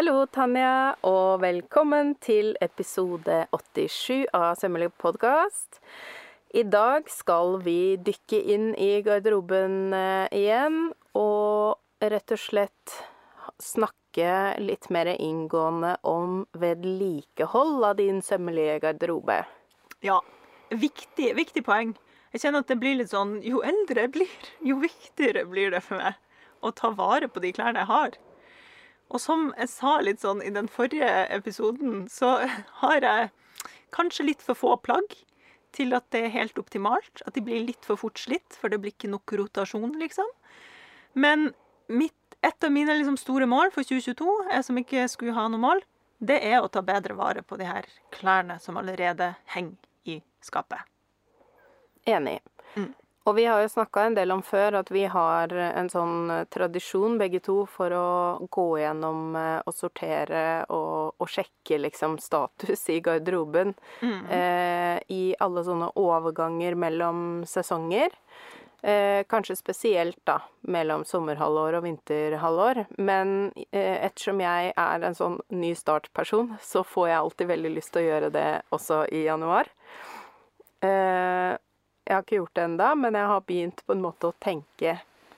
Hallo, Tanja, og velkommen til episode 87 av Sømmelig podkast. I dag skal vi dykke inn i garderoben eh, igjen, og rett og slett snakke litt mer inngående om vedlikehold av din sømmelige garderobe. Ja, viktig, viktig poeng. Jeg kjenner at det blir litt sånn Jo eldre jeg blir, jo viktigere blir det for meg å ta vare på de klærne jeg har. Og som jeg sa litt sånn i den forrige episoden, så har jeg kanskje litt for få plagg til at det er helt optimalt. At de blir litt for fort slitt, for det blir ikke nok rotasjon, liksom. Men mitt, et av mine liksom, store mål for 2022, jeg som ikke skulle ha noe mål, det er å ta bedre vare på de her klærne som allerede henger i skapet. Enig. Mm. Og vi har jo snakka en del om før at vi har en sånn eh, tradisjon begge to for å gå gjennom eh, og sortere og, og sjekke liksom status i garderoben Mm. eh, i alle sånne overganger mellom sesonger. Eh, kanskje spesielt da mellom sommerhalvår og vinterhalvår. Men eh, ettersom jeg er en sånn ny start-person, så får jeg alltid veldig lyst til å gjøre det også i januar. Eh, jeg har ikke gjort det ennå, men jeg har begynt på en måte å tenke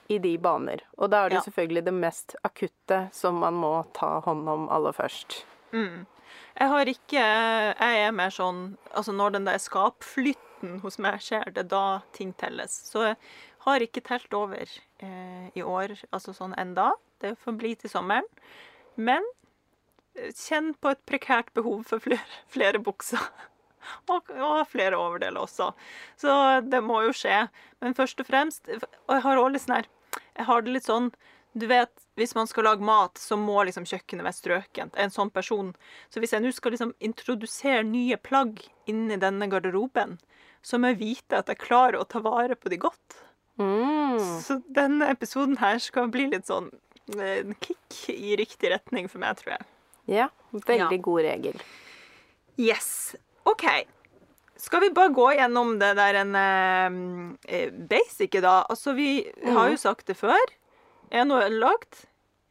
i de baner. Og da er det Ja. selvfølgelig det mest akutte som man må ta hånd om aller først. Mm. Jeg har ikke Jeg er mer sånn Altså, når den der skapflytten hos meg skjer, det er da ting telles. Så jeg har ikke telt over eh, i år, altså sånn enda. Det får bli til sommeren. Men eh, kjenn på et prekært behov for flere, flere bukser. Og, og flere overdeler også. Så det må jo skje. Men først og fremst Og jeg har også litt sånn her Jeg har det litt sånn du vet, Hvis man skal lage mat, så må liksom kjøkkenet være strøkent. En sånn person. Så hvis jeg nå skal liksom introdusere nye plagg inni denne garderoben, så må jeg vite at jeg klarer å ta vare på de godt. Mm. Så denne episoden her skal bli litt sånn eh, en kick i riktig retning for meg, tror jeg. Ja, veldig Ja. god regel. Yes. OK. Skal vi bare gå gjennom det der en eh, basic, da? Altså, vi har jo sagt det før. Er noe ødelagt,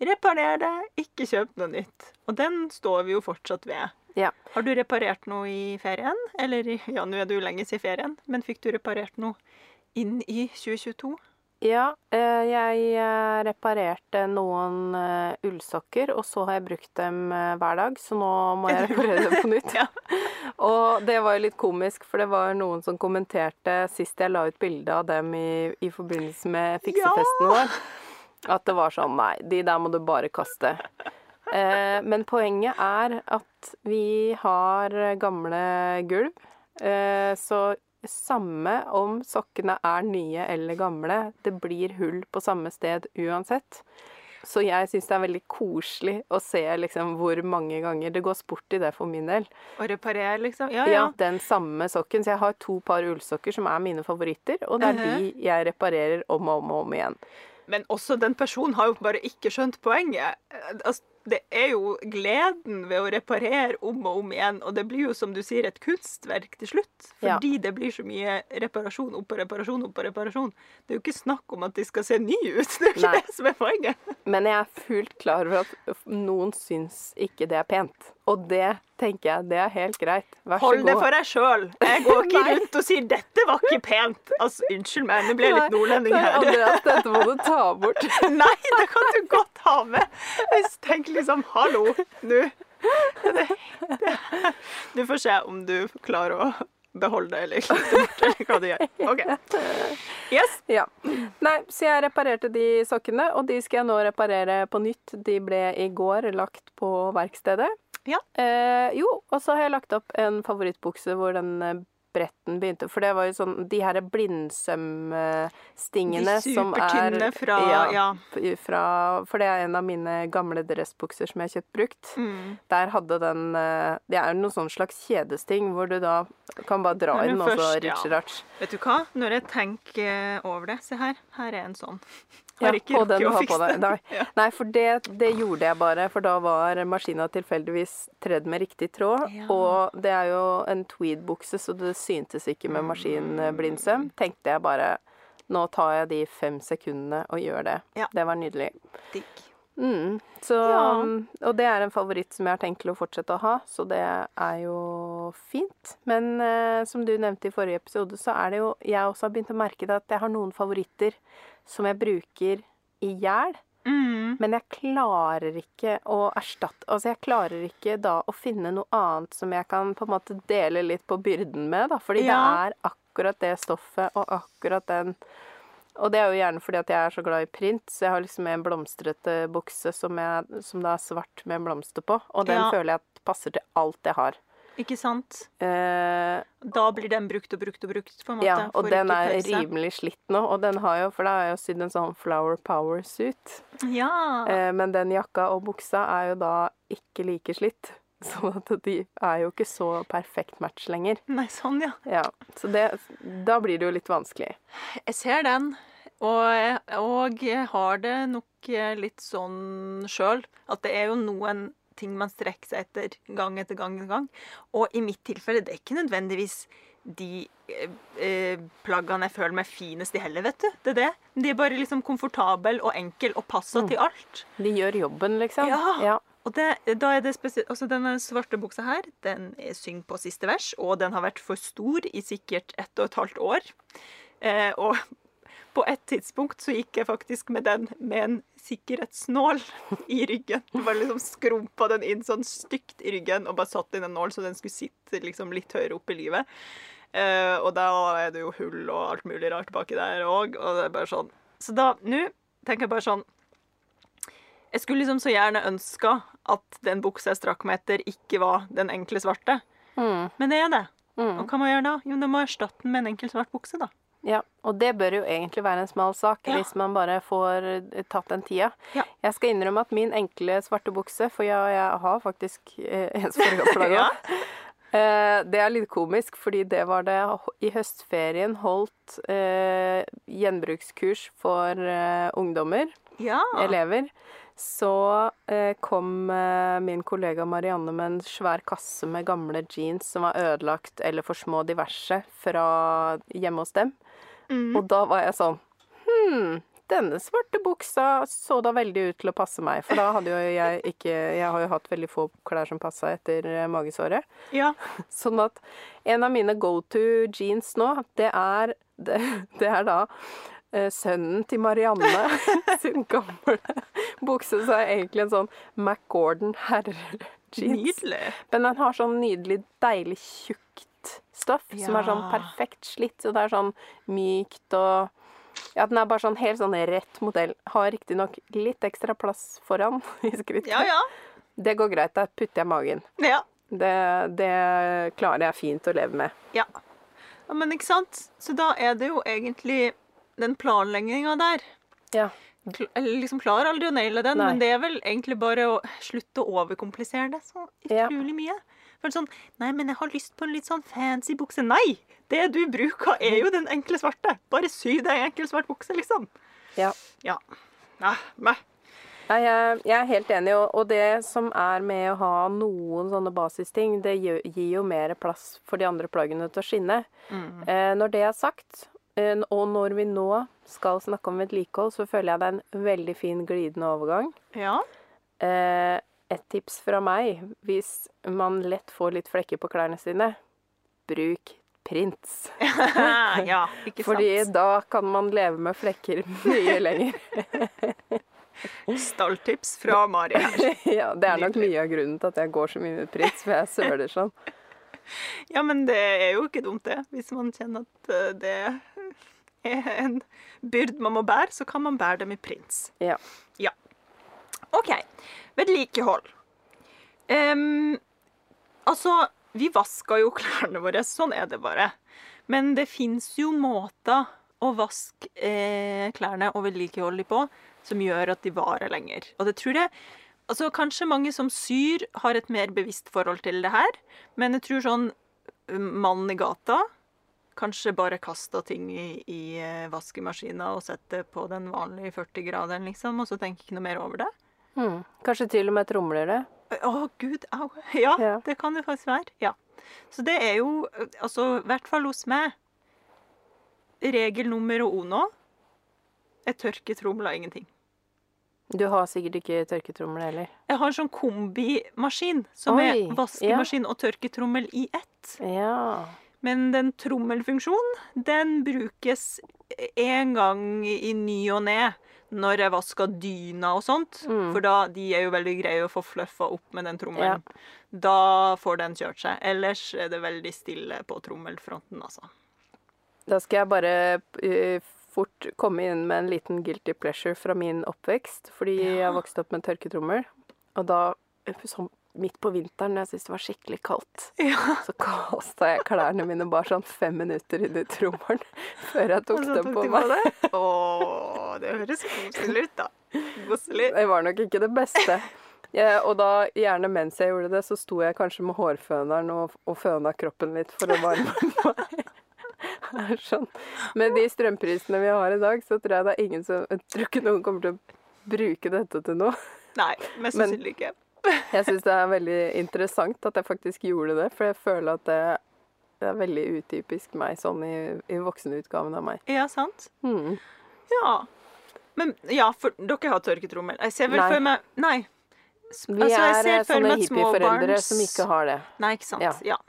reparer det. Ikke kjøp noe nytt. Og den står vi jo fortsatt ved. Ja. Har du reparert noe i ferien? Eller ja, nå er du jo lenge siden ferien, men fikk du reparert noe inn i 2022? Ja, eh, jeg eh, reparerte noen eh, ullsokker, og så har jeg brukt dem hver dag, så nå må jeg reparere dem på nytt. Ja. Og det var jo litt komisk, for det var noen som kommenterte sist jeg la ut bilde av dem i, i forbindelse med fiksefesten vår, at det var sånn Nei, de der må du bare kaste. Eh, men poenget er at vi har gamle gulv, eh, så samme om sokkene er nye eller gamle, det blir hull på samme sted uansett. Så jeg syns det er veldig koselig å se liksom hvor mange ganger det går sport i det for min del. Å reparere, liksom? Ja, Ja, ja. den samme sokken. Så jeg har to par ullsokker som er mine favoritter, og det er Mhm. de jeg reparerer om og om og om igjen. Men også den personen har jo bare ikke skjønt poenget. Eh, Altså, det er jo gleden ved å reparere om og om igjen, og det blir jo som du sier et kunstverk til slutt. Ja. Fordi det blir så mye reparasjon oppå reparasjon oppå reparasjon. Det er jo ikke snakk om at de skal se nye ut. Det er ikke Nei. det som er poenget. Men jeg er fullt klar over at noen syns ikke det er pent. Og det tenker jeg, det er helt greit. Vær så Hold det for deg sjøl. Jeg går ikke rundt og sier 'dette var ikke pent'. Altså, Unnskyld meg, nå ble jeg litt nordlending her. Andreas, dette må du ta bort. Nei, det kan du godt ha med. Jeg tenker liksom hallo, nå. Du får se om du klarer å beholde det eller klippe det bort, eller hva du gjør. OK. Yes. Ja. Nei, så jeg reparerte de sokkene, og de skal jeg nå reparere på nytt. De ble i går lagt på verkstedet. Ja. Eh, jo, og så har jeg lagt opp en favorittbukse hvor den eh, bretten begynte. For det var jo sånn De her blindsømstingene De som er supertynne fra Ja. ja. fra For det er en av mine gamle dressbukser som jeg har kjøpt brukt. Mm. Der hadde den eh, Det er noen sånn slags kjedesting hvor du da kan bare dra inn, og så først- ja. ritch-ratch. Vet du hva? Når jeg tenker over det Se her. Her er en sånn. Ja, Har ikke den rukket du å har på fikse det. Nei, Ja. nei for det, det gjorde jeg bare, for da var maskina tilfeldigvis tredd med riktig tråd. Ja. Og det er jo en tweed-bukse, så det syntes ikke med maskinblindsøm. Tenkte jeg bare Nå tar jeg de fem sekundene og gjør det. Ja. Det var nydelig. Digg. Mm. Så, Ja. Og det er en favoritt som jeg har tenkt til å fortsette å ha, så det er jo fint. Men eh, som du nevnte i forrige episode, så er det jo Jeg også har begynt å merke det at jeg har noen favoritter som jeg bruker i hjel. Mm. Men jeg klarer ikke å erstatte Altså, jeg klarer ikke da å finne noe annet som jeg kan på en måte dele litt på byrden med, da. Fordi Ja. det er akkurat det stoffet og akkurat den Og det er jo gjerne fordi at jeg er så glad i print, så jeg har liksom en blomstrete bukse som, jeg, som da er svart med en blomster på. Og den Ja. føler jeg at passer til alt jeg har. Ikke sant? Eh, Da blir den brukt og brukt og brukt, på en måte. ja, og den er pause. rimelig slitt nå. Og den har jo, for da har jeg jo sydd en sånn Flower Power-suit. Ja. Eh, men den jakka og buksa er jo da ikke like slitt. Sånn at de er jo ikke så perfekt match lenger. Nei, sånn, ja. Ja, så det, da blir det jo litt vanskelig. Jeg ser den. Og, og jeg har det nok eh, litt sånn sjøl at det er jo noen ting man strekker seg etter gang etter gang etter gang. Og i mitt tilfelle, det er ikke nødvendigvis de eh, eh, plaggene jeg føler meg finest i heller, vet du. Det er det. De er bare liksom komfortable og enkel og passer til alt. De gjør jobben, liksom. Ja. ja. Og det, da er det spesielt Altså, denne svarte buksa her, den er syng på siste vers, og den har vært for stor i sikkert ett og et halvt år. Eh, og på et tidspunkt så gikk jeg faktisk med den med en sikkerhetsnål i ryggen. Bare liksom skrumpa den inn sånn stygt i ryggen og bare satt inn en nål så den skulle sitte liksom litt høyere opp i livet. Eh, og da er det jo hull og alt mulig rart baki der òg, og det er bare sånn Så da, nå tenker jeg bare sånn jeg skulle liksom så gjerne ønska at den buksa jeg strakk meg etter, ikke var den enkle svarte. Mm, Men det er det. mm. Og hva må jeg gjøre da? Jo, da må jeg erstatte den med en enkel svart bukse, da. Ja. Og det bør jo egentlig være en smal sak, Ja. hvis man bare får eh, tatt den tida. Ja. Jeg skal innrømme at min enkle svarte bukse, for jeg, jeg har faktisk eh, en fargeplagg Ja. Eh, det er litt komisk, fordi det var det i høstferien holdt eh, gjenbrukskurs for eh, ungdommer, Ja. elever. Så eh, kom eh, min kollega Marianne med en svær kasse med gamle jeans som var ødelagt eller for små diverse fra hjemme hos dem. Mm. Og da var jeg sånn Hm, denne svarte buksa så da veldig ut til å passe meg. For da hadde jo jeg ikke Jeg har jo hatt veldig få klær som passa etter eh, magesåret. ja. Sånn at en av mine go to jeans nå, det er Det, det er da eh, sønnen til Marianne sin gamle bukse. Så er egentlig en sånn McGordon herre-jeans. Men den har sånn nydelig, deilig tjukt stoff som er sånn perfekt slitt. Så det er sånn mykt og Ja, den er bare sånn helt sånn rett modell. Har riktignok litt ekstra plass foran i skrittet. Ja, ja. Det går greit. Der putter jeg magen. Ja. Det, det klarer jeg fint å leve med. ja. Ja, Men ikke sant? Så da er det jo egentlig den planlegginga der. Ja. Kl liksom klarer aldri å naile den, Nei. men det er vel egentlig bare å slutte å overkomplisere det så Ja. utrolig mye. For sånn Nei, men jeg har lyst på en litt sånn fancy bukse. Nei! Det du bruker, er jo den enkle svarte. Bare sy deg en enkel svart bukse, liksom. ja. Ja. Nei, meh. Nei, jeg, er helt enig, og, det som er med å ha noen sånne basisting, det gir jo mer plass for de andre plaggene til å skinne. Mm. Eh, når det er sagt, eh, og når vi nå skal snakke om vedlikehold, så føler jeg det er en veldig fin glidende overgang. Ja. Et tips fra meg, hvis man lett får litt flekker på klærne sine, bruk prints. ja, ikke sant. Fordi da kan man leve med flekker mye lenger. Stalltips fra Mari her. ja, det er nok mye av grunnen til at jeg går så mye med prints, for jeg søler sånn. Ja, men det er jo ikke dumt, det. Hvis man kjenner at eh, det er en byrd man må bære, så kan man bære det med prins. Ja. Ja. OK. Vedlikehold. Um, altså, vi vasker jo klærne våre. Sånn er det bare. Men det fins jo måter å vaske eh, klærne og vedlikeholde de på som gjør at de varer lenger. Og det tror jeg Altså, Kanskje mange som syr, har et mer bevisst forhold til det her. Men jeg tror sånn um, mannen i gata kanskje bare kaster ting i, i eh, vaskemaskina og setter på den vanlige 40-graderen, liksom, og så tenker ikke noe mer over det. Mm. Kanskje til og med tromler det. Å, gud, au. Ja, Ja. det kan det faktisk være. Ja. Så det er jo, altså, i hvert fall hos meg Regel nummer uno Jeg tørker tromla ingenting. Du har sikkert ikke tørketrommel heller. Jeg har en sånn kombimaskin som Oi, er vaskemaskin og tørketrommel i ett. Ja. Men den trommelfunksjonen, den brukes en gang i ny og ne når jeg vasker dyna og sånt. Mm. For da, de er jo veldig greie å få fluffa opp med den trommelen. Da får den kjørt seg. Ellers er det veldig stille på trommelfronten, altså. Da skal jeg bare uh, fort komme inn med en liten guilty pleasure fra min oppvekst. Fordi jeg har vokst opp med tørketrommel. Og da, som sånn midt på vinteren, da jeg syntes det var skikkelig kaldt, Ja. så kasta jeg klærne mine bare sånn fem minutter inn i trommelen før jeg tok dem på meg. det? Å, det høres koselig ut, da. Koselig. Det var nok ikke det beste. Ja, og da, gjerne mens jeg gjorde det, så sto jeg kanskje med hårføneren og, og føna kroppen litt for å varme meg. Sånn. Med de strømprisene vi har i dag, så tror jeg det er ingen som Jeg tror ikke noen kommer til å bruke dette til noe. Nei, mest sannsynlig ikke. Jeg syns det er veldig interessant at jeg faktisk gjorde det, for jeg føler at det, det er veldig utypisk meg sånn i, i voksenutgaven av meg. Ja, sant? Mm. Ja. Men ja, for dere har tørketrommel. Jeg ser vel Nei. for meg Nei. Vi altså, jeg er ser eh, sånne hippieforeldre barns... som ikke har det. Nei, ikke sant. Ja. Ja.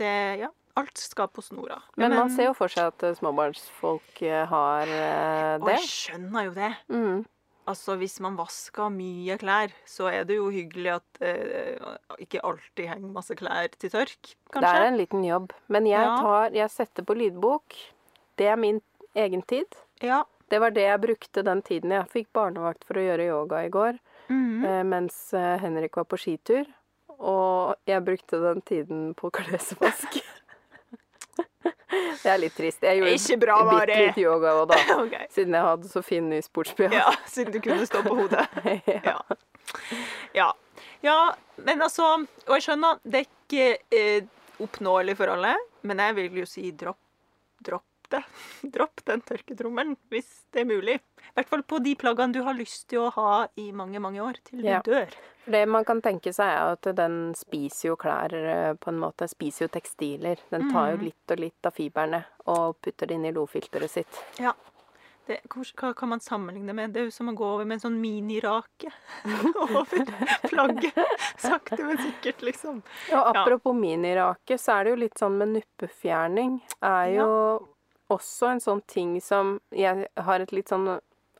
Det, ja. Alt skal på snora. Men, Men man ser jo for seg at eh, småbarnsfolk eh, har det. Og jeg skjønner jo det. Mm. Altså, Hvis man vasker mye klær, så er det jo hyggelig at eh, ikke alltid henger masse klær til tørk, kanskje. Det er en liten jobb. Men jeg, Ja. tar, jeg setter på lydbok. Det er min egen tid. Ja. Det var det jeg brukte den tiden jeg fikk barnevakt for å gjøre yoga i går, Mm -hmm. mens eh, Henrik var på skitur. Og jeg brukte den tiden på klesvask. det er litt trist. Jeg gjorde Ikke bra, bitte Mari. litt yoga òg, da. Okay. Siden jeg hadde så fin ny sportsbh. Ja, siden du kunne stå på hodet. ja. Ja. ja. Ja, men altså Og jeg skjønner, det er ikke eh, oppnåelig for alle, men jeg vil jo si dropp, dropp det. Dropp den tørketrommelen, hvis det er mulig. I hvert fall på de plaggene du har lyst til å ha i mange, mange år, til du Ja. dør. Det man kan tenke seg, er at den spiser jo klær eh, på en måte. Spiser jo tekstiler. Den tar jo Mhm. litt og litt av fiberne og putter det inn i lofilteret sitt. Ja. Det, hva kan man sammenligne med? Det er jo som å gå over med en sånn minirake over plagget. Sakte, men sikkert, liksom. Og apropos minirake, så er det jo litt sånn med nuppefjerning. Er jo også en sånn ting som jeg har et litt sånn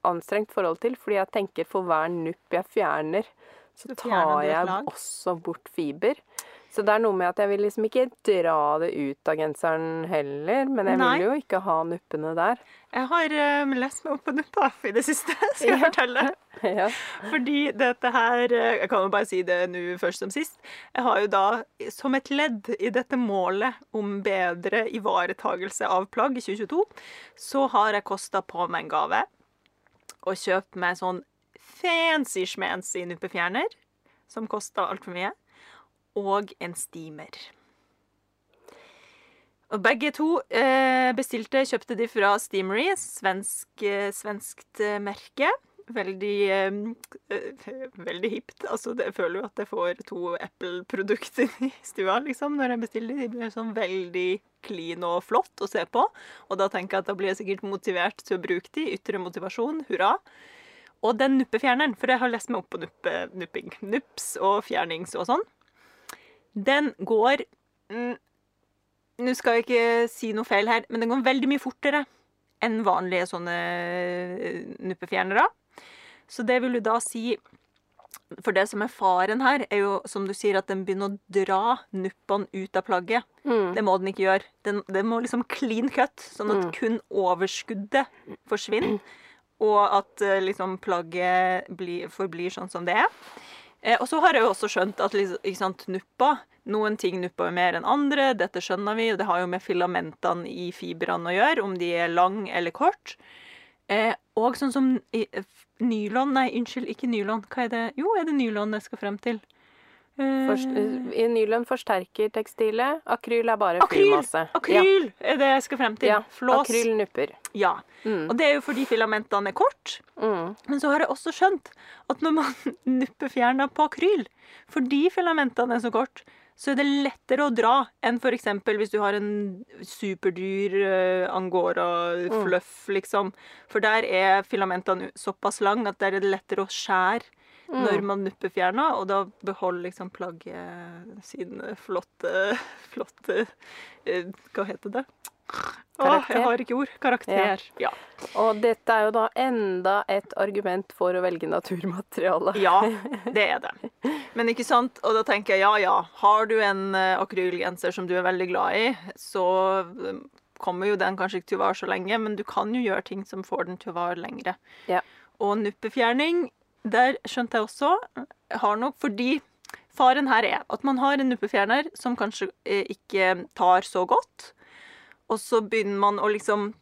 anstrengt forhold til, fordi jeg tenker for hver nupp jeg fjerner, så tar jeg også bort fiber. Så det er noe med at jeg vil liksom ikke dra det ut av genseren heller, men jeg Nei. vil jo ikke ha nuppene der. Jeg har eh, lest meg opp på nupper i det siste, skal jeg Ja. fortelle. Ja. Fordi dette her eh, Jeg kan jo bare si det nå først som sist. Jeg har jo da, som et ledd i dette målet om bedre ivaretagelse av plagg i 2022, så har jeg kosta på meg en gave og kjøpt meg sånn fancy schmancy nuppefjerner, som kosta altfor mye, og en steamer. Og begge to eh, bestilte, kjøpte de fra Steamery, svensk, eh, svenskt eh, merke. Veldig eh, veldig hipt. Altså, jeg føler jo at jeg får to Apple-produkter i stua, liksom, når jeg bestiller. De blir sånn veldig clean og flott å se på. Og da tenker jeg at da blir jeg sikkert motivert til å bruke de. Ytre motivasjon. Hurra. Og den nuppefjerneren, for jeg har lest meg opp på nuppe, nupping. Nups og fjernings og sånn. Den går mm, Nå skal jeg ikke si noe feil her, men den går veldig mye fortere enn vanlige sånne eh, nuppefjernere. Så det vil jo da si For det som er faren her, er jo som du sier, at den begynner å dra nuppene ut av plagget. Mm. Det må den ikke gjøre. Den, den må liksom clean cut, sånn at Mm. kun overskuddet forsvinner. Og at eh, liksom plagget blir, forblir sånn som det er. Eh, og så har jeg jo også skjønt at liksom, nuppa Noen ting nupper jo mer enn andre, dette skjønner vi. og Det har jo med filamentene i fibrene å gjøre, om de er lang eller kort. Eh, og sånn som i, nylon Nei, unnskyld, ikke nylon. Hva er det? Jo, er det nylon jeg skal frem til? Eh, Først, I nylon forsterker tekstilet. Akryl er bare Akryl! akryl Akryl er det jeg skal frem til. Ja, Flås. akryl nupper. Ja. Mm. Og det er jo fordi filamentene er kort. Mm. Men så har jeg også skjønt at når man nupper fjerna på akryl, fordi filamentene er så kort, så er det lettere å dra enn f.eks. hvis du har en superdyr uh, angora-fluff, liksom. For der er filamentene såpass lang at der er det lettere å skjære når man nupper fjerna, og da beholder liksom plagget sine flotte Flotte uh, Hva heter det? Åh, jeg har ikke ord. Karakter. Ja. Og dette er jo da enda et argument for å velge naturmateriale. Ja, det er det. Men ikke sant? Og da tenker jeg ja ja, har du en uh, akrylgenser som du er veldig glad i, så um, kommer jo den kanskje ikke til å vare så lenge, men du kan jo gjøre ting som får den til å vare lengre. Ja. Og nuppefjerning, der skjønte jeg også, har nok fordi Faren her er at man har en nuppefjerner som kanskje eh, ikke tar så godt og så begynner man å liksom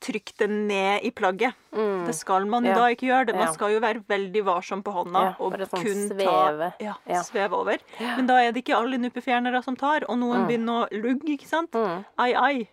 trykke den ned i plagget. Mm. Det skal man Ja. da ikke gjøre. det. Man Ja. skal jo være veldig varsom på hånda Ja, og sånn kun sveve. ta sveve over. Men da er det ikke alle nuppefjernere som tar, og noen Mm. begynner å lugge, ikke sant? Mm. Ai, ai.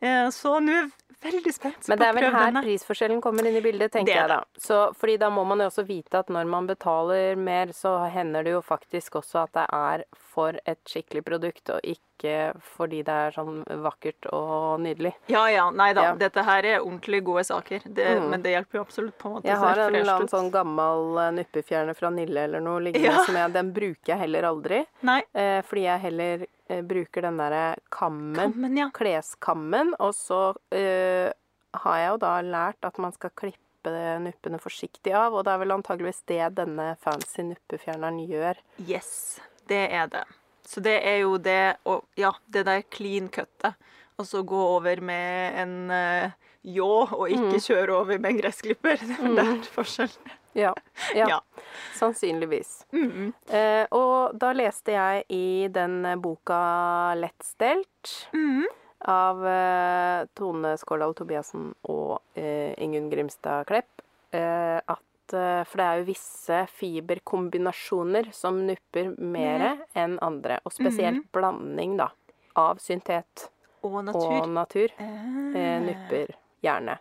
Eh, Så nå veldig spent Men det er vel her prisforskjellen kommer inn i bildet, tenker er jeg da. Så, fordi da må man jo også vite at når man betaler mer, så hender det jo faktisk også at det er for et skikkelig produkt, og ikke fordi det er sånn vakkert og nydelig. Ja ja, nei da. Ja. Dette her er ordentlig gode saker. Det, Mm. Men det hjelper jo absolutt på en måte. Jeg har en eller annen sånn gammel eh, nuppefjerner fra Nille eller noe liggende Ja. som jeg Den bruker jeg heller aldri. Nei, Eh, fordi jeg heller bruker den derre kammen, kammen ja. kleskammen, og så uh, har jeg jo da lært at man skal klippe nuppene forsiktig av, og det er vel antageligvis det denne fancy nuppefjerneren gjør. Yes, det er det. Så det er jo det å Ja, det der clean cuttet. Og så gå over med en uh, ljå, og ikke kjøre over med en gressklipper. Det er forskjellen. Ja. ja, Ja. sannsynligvis. Mm. Eh, og da leste jeg i den boka Lettstelt Mm. av eh, Tone Skårdal Tobiassen og eh, Ingunn Grimstad Klepp eh, at eh, For det er jo visse fiberkombinasjoner som nupper mer enn andre. Og spesielt blanding, da. Av syntet Og natur. og natur eh, nupper gjerne.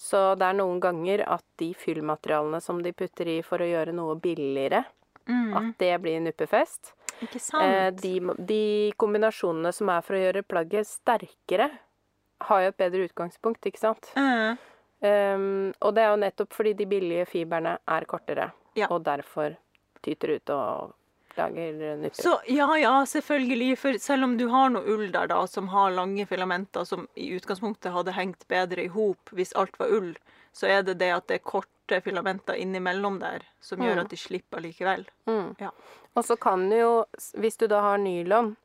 Så det er noen ganger at de fyllmaterialene som de putter i for å gjøre noe billigere, Mm. at det blir nuppefest. Ikke sant? Eh, de, de kombinasjonene som er for å gjøre plagget sterkere, har jo et bedre utgangspunkt, ikke sant? Mm. Um, og det er jo nettopp fordi de billige fiberne er kortere, Ja. og derfor tyter ut og lager nupper. Så ja, ja, selvfølgelig. For selv om du har noe ull der da, som har lange filamenter, som i utgangspunktet hadde hengt bedre i hop hvis alt var ull, så er det det at det er korte filamenter innimellom der som gjør Mm. at de slipper likevel. Mm. Ja. Og så kan det jo, hvis du da har nylon,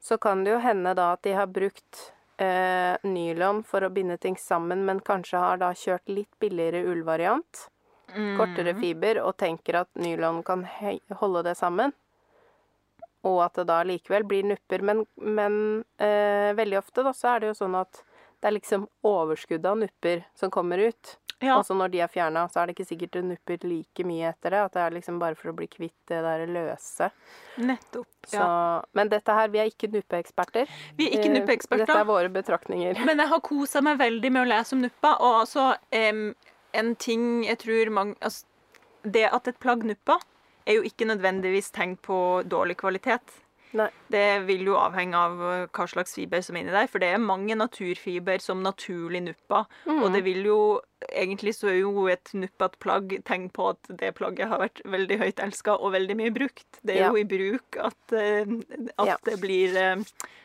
så kan det jo hende da at de har brukt eh, nylon for å binde ting sammen, men kanskje har da kjørt litt billigere ullvariant, Mm. kortere fiber, og tenker at nylon kan holde det sammen. Og at det da likevel blir nupper. Men, men eh, veldig ofte da, så er det jo sånn at det er liksom overskuddet av nupper som kommer ut. Ja. Og så når de er fjerna, så er det ikke sikkert det nupper like mye etter det. At det er liksom bare for å bli kvitt det der løse. Nettopp. Så, Ja. Men dette her, vi er ikke nuppeeksperter. Vi er ikke Eh, nuppeeksperter. Dette er våre betraktninger. Men jeg har kosa meg veldig med å lese om nuppa. Og altså, um, en ting jeg tror mange altså, Det at et plagg nupper, er jo ikke nødvendigvis tegn på dårlig kvalitet. Nei. Det vil jo avhenge av eh, hva slags fiber som er inni der, for det er mange naturfiber som naturlig nupper. Mm. Og det vil jo Egentlig så er jo et nuppet plagg tegn på at det plagget har vært veldig høyt elska og veldig mye brukt. Det er Ja. jo i bruk at, eh, at Ja. det blir eh,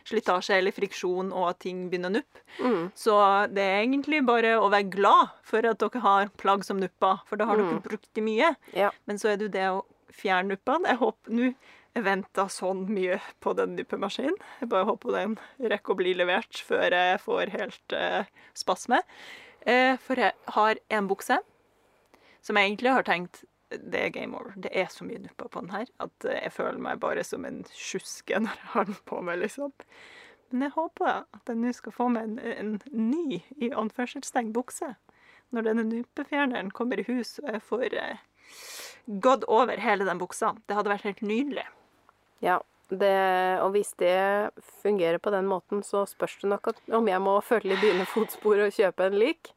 slitasje eller friksjon, og at ting begynner å nuppe. Mm. Så det er egentlig bare å være glad for at dere har plagg som nupper, for da har Mm. dere brukt det mye. Ja. Men så er det jo det å fjerne nuppen. Jeg håper nå Jeg venta sånn mye på den nuppemaskinen. Jeg bare håper den rekker å bli levert før jeg får helt eh, spasme. Eh, for jeg har en bukse som jeg egentlig har tenkt det er game over. Det er så mye nupper på den her at jeg føler meg bare som en sjuske når jeg har den på meg, liksom. Men jeg håper at jeg nå skal få meg en, en ny i anførselstegn bukse når denne nuppefjerneren kommer i hus og jeg får eh, gått over hele den buksa. Det hadde vært helt nydelig. Ja. det, og hvis det fungerer på den måten, så spørs det nok om jeg må følge i dine fotspor og kjøpe en lik.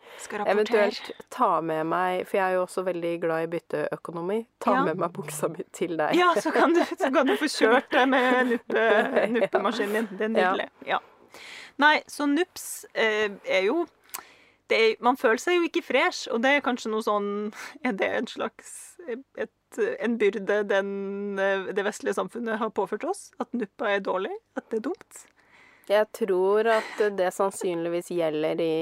Eventuelt ta med meg, for jeg er jo også veldig glad i bytteøkonomi, ta Ja. med meg buksa mi til deg. Ja, så kan du, så kan du få kjørt det med nuppe, nuppemaskinen din. Det er nydelig. Ja. Nei, så nups eh, er jo er, Man føler seg jo ikke fresh, og det er kanskje noe sånn Er det en slags et, en byrde den, eh, det vestlige samfunnet har påført oss? At nuppa er dårlig? At det er dumt? Jeg tror at det sannsynligvis gjelder i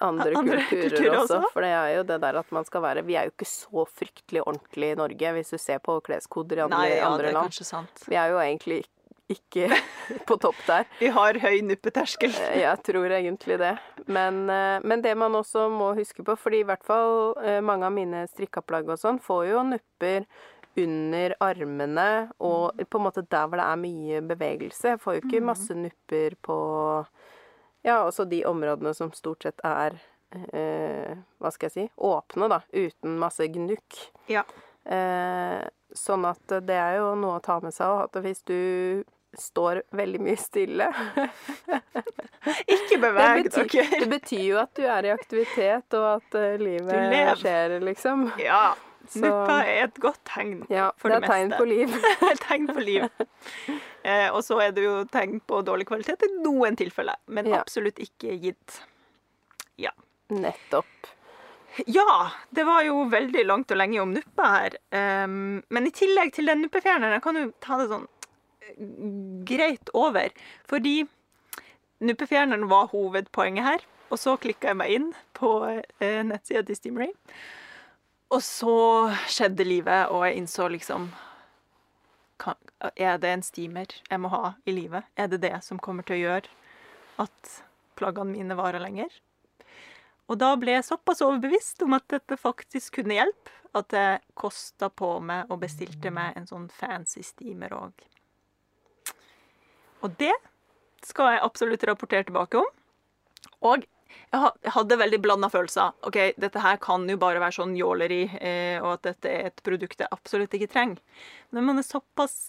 andre, Andre kulturer, kulturer også. også? For det er jo det der at man skal være Vi er jo ikke så fryktelig ordentlige i Norge, hvis du ser på kleskoder i andre, Nei, ja, andre land. Vi er jo egentlig ikke på topp der. Vi har høy nuppeterskel. Eh, Jeg tror egentlig det. Men, eh, men det man også må huske på, fordi i hvert fall eh, mange av mine strikkaplagg og sånn får jo nupper under armene og på en måte der hvor det er mye bevegelse. Jeg får jo ikke masse nupper på ja, også de områdene som stort sett er eh, hva skal jeg si åpne, da, uten masse gnukk. Ja. Eh, sånn at det er jo noe å ta med seg at hvis du står veldig mye stille Ikke beveg dere. det betyr jo at du er i aktivitet, og at eh, livet skjer, liksom. Ja. Nuppa er et godt tegn. Ja, For det det er tegn meste. på liv. tegn på liv. Eh, og så er det jo tegn på dårlig kvalitet i noen tilfeller, men Ja. absolutt ikke gitt. Nettopp. Ja, det var jo veldig langt og lenge om nuppa her. Um, men i tillegg til den nuppefjerneren, jeg kan jo ta det sånn eh, greit over. Fordi nuppefjerneren var hovedpoenget her. Og så klikka jeg meg inn på eh, nettsida til Steamray. Og så skjedde livet, og jeg innså liksom kan, Er det en steamer jeg må ha i livet? Er det det som kommer til å gjøre at plaggene mine varer lenger? Og da ble jeg såpass overbevist om at dette faktisk kunne hjelpe, at jeg kosta på meg og bestilte meg en sånn fancy steamer òg. Og det skal jeg absolutt rapportere tilbake om. Og jeg hadde veldig blanda følelser. OK, dette her kan jo bare være sånn jåleri, eh, og at dette er et produkt jeg absolutt ikke trenger. Men man er såpass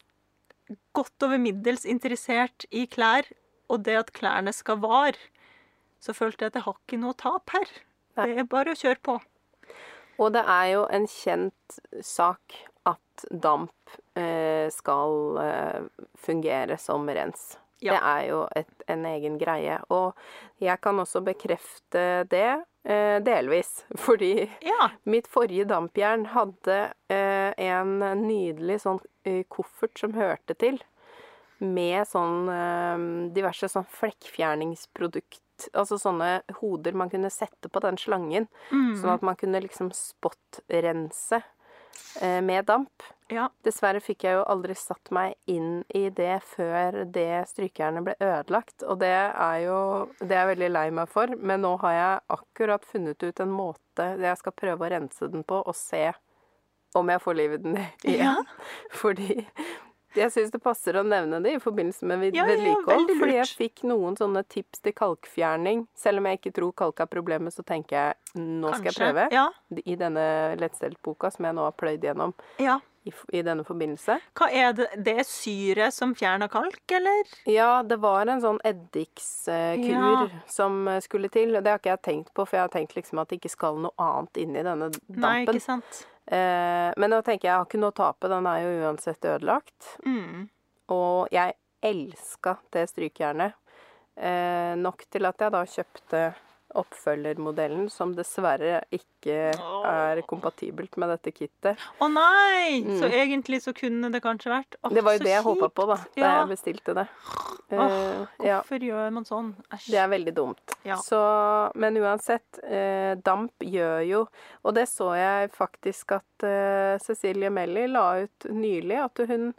godt over middels interessert i klær, og det at klærne skal vare, så følte jeg at jeg har ikke noe tap her. Nei. Det er bare å kjøre på. Og det er jo en kjent sak at damp eh, skal eh, fungere som rens. Ja. Det er jo et, en egen greie. Og jeg kan også bekrefte det eh, delvis, fordi Ja. mitt forrige dampjern hadde eh, en nydelig sånn eh, koffert som hørte til. Med sånn eh, diverse sånn flekkfjerningsprodukt. Altså sånne hoder man kunne sette på den slangen. Mm. Sånn at man kunne liksom spot-rense eh, med damp. ja. Dessverre fikk jeg jo aldri satt meg inn i det før det strykejernet ble ødelagt. Og det er jo Det er jeg veldig lei meg for, men nå har jeg akkurat funnet ut en måte jeg skal prøve å rense den på, og se om jeg får livet i den igjen. Ja. Fordi jeg syns det passer å nevne det i forbindelse med ved- Ja, ja, vedlikehold. veldig fordi jeg fikk noen sånne tips til kalkfjerning. Selv om jeg ikke tror kalk er problemet, så tenker jeg nå skal jeg Kanskje. prøve. Ja. I denne lettstelt-boka som jeg nå har pløyd gjennom ja. i, i denne forbindelse. Hva er det? Det er syre som fjerner kalk, eller? Ja, det var en sånn eddikskur Ja. som skulle til. Det har ikke jeg tenkt på, for jeg har tenkt liksom at det ikke skal noe annet inn i denne dampen. Nei, ikke sant? Eh, men nå tenker jeg jeg har ikke noe å tape, den er jo uansett ødelagt. Mm. Og jeg elska det strykejernet. Eh, nok til at jeg da kjøpte oppfølgermodellen, som dessverre ikke er kompatibelt med dette kittet. Å nei! Mm. Så egentlig så kunne det kanskje vært Åh, Det var jo det jeg håpa på da da Ja. jeg bestilte det. Eh, Åh, ja. Hvorfor gjør man sånn? Æsj. Det er veldig dumt. Ja. Så, men uansett, eh, damp gjør jo Og det så jeg faktisk at eh, Cecilie Melly la ut nylig, at hun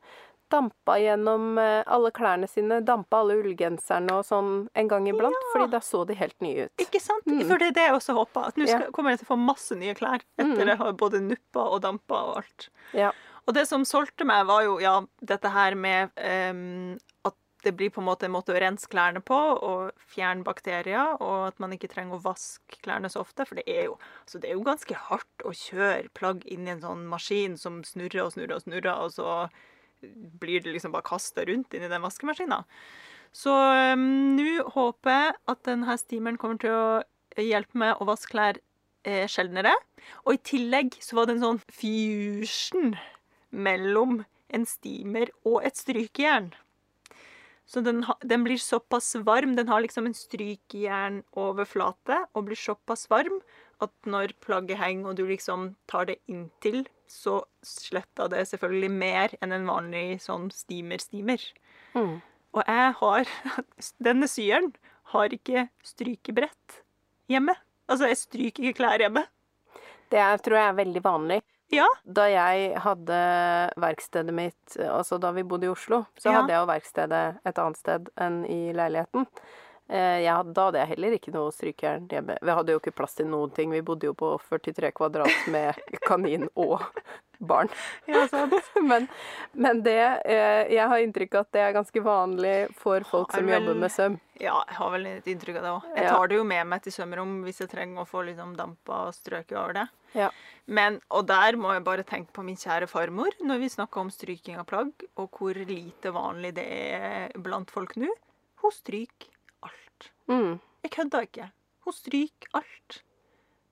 dampa gjennom eh, alle klærne sine, dampa alle ullgenserne og sånn en gang iblant, fordi da så de helt nye ut. Ikke sant? Mm. For det er det jeg også håper. At nå Ja. kommer jeg til å få masse nye klær etter Mm. jeg har både nuppa og dampa og alt. Ja. Og det som solgte meg, var jo ja, dette her med um, at det blir på en måte en måte å rense klærne på og fjerne bakterier, og at man ikke trenger å vaske klærne så ofte. For det er jo, altså det er jo ganske hardt å kjøre plagg inn i en sånn maskin som snurrer og snurrer og snurrer, og så blir det liksom bare kasta rundt inn i den vaskemaskina. Så um, nå håper jeg at denne steameren kommer til å hjelpe meg å vaske klær eh, sjeldnere. Og i tillegg så var det en sånn fusion mellom en steamer og et strykejern. Så den, den blir såpass varm. Den har liksom en strykejernoverflate og blir såpass varm at når plagget henger og du liksom tar det inntil, så sletter det selvfølgelig mer enn en vanlig sånn steamer-steamer. Mm. Og jeg har Denne syeren har ikke strykebrett hjemme. Altså, jeg stryker ikke klær hjemme. Det er, tror jeg er veldig vanlig. Ja. Da jeg hadde verkstedet mitt, altså da vi bodde i Oslo, så Ja. hadde jeg jo verkstedet et annet sted enn i leiligheten. Eh, Jeg, hadde- da hadde jeg heller ikke noe strykejern hjemme. Vi hadde jo ikke plass til noen ting. Vi bodde jo på 43 kvadrat med kanin og barn. Ja. Men, men det eh, Jeg har inntrykk av at det er ganske vanlig for folk som vel- jobber med søm. Ja, jeg har vel litt inntrykk av det òg. Jeg tar det jo med meg til sømrom hvis jeg trenger å få liksom dampa og strøket over det. Ja. Men, og der må jeg bare tenke på min kjære farmor når vi snakker om stryking av plagg, og hvor lite vanlig det er blant folk nå. Hun stryker alt. Mm. Jeg kødda ikke. Hun stryker alt.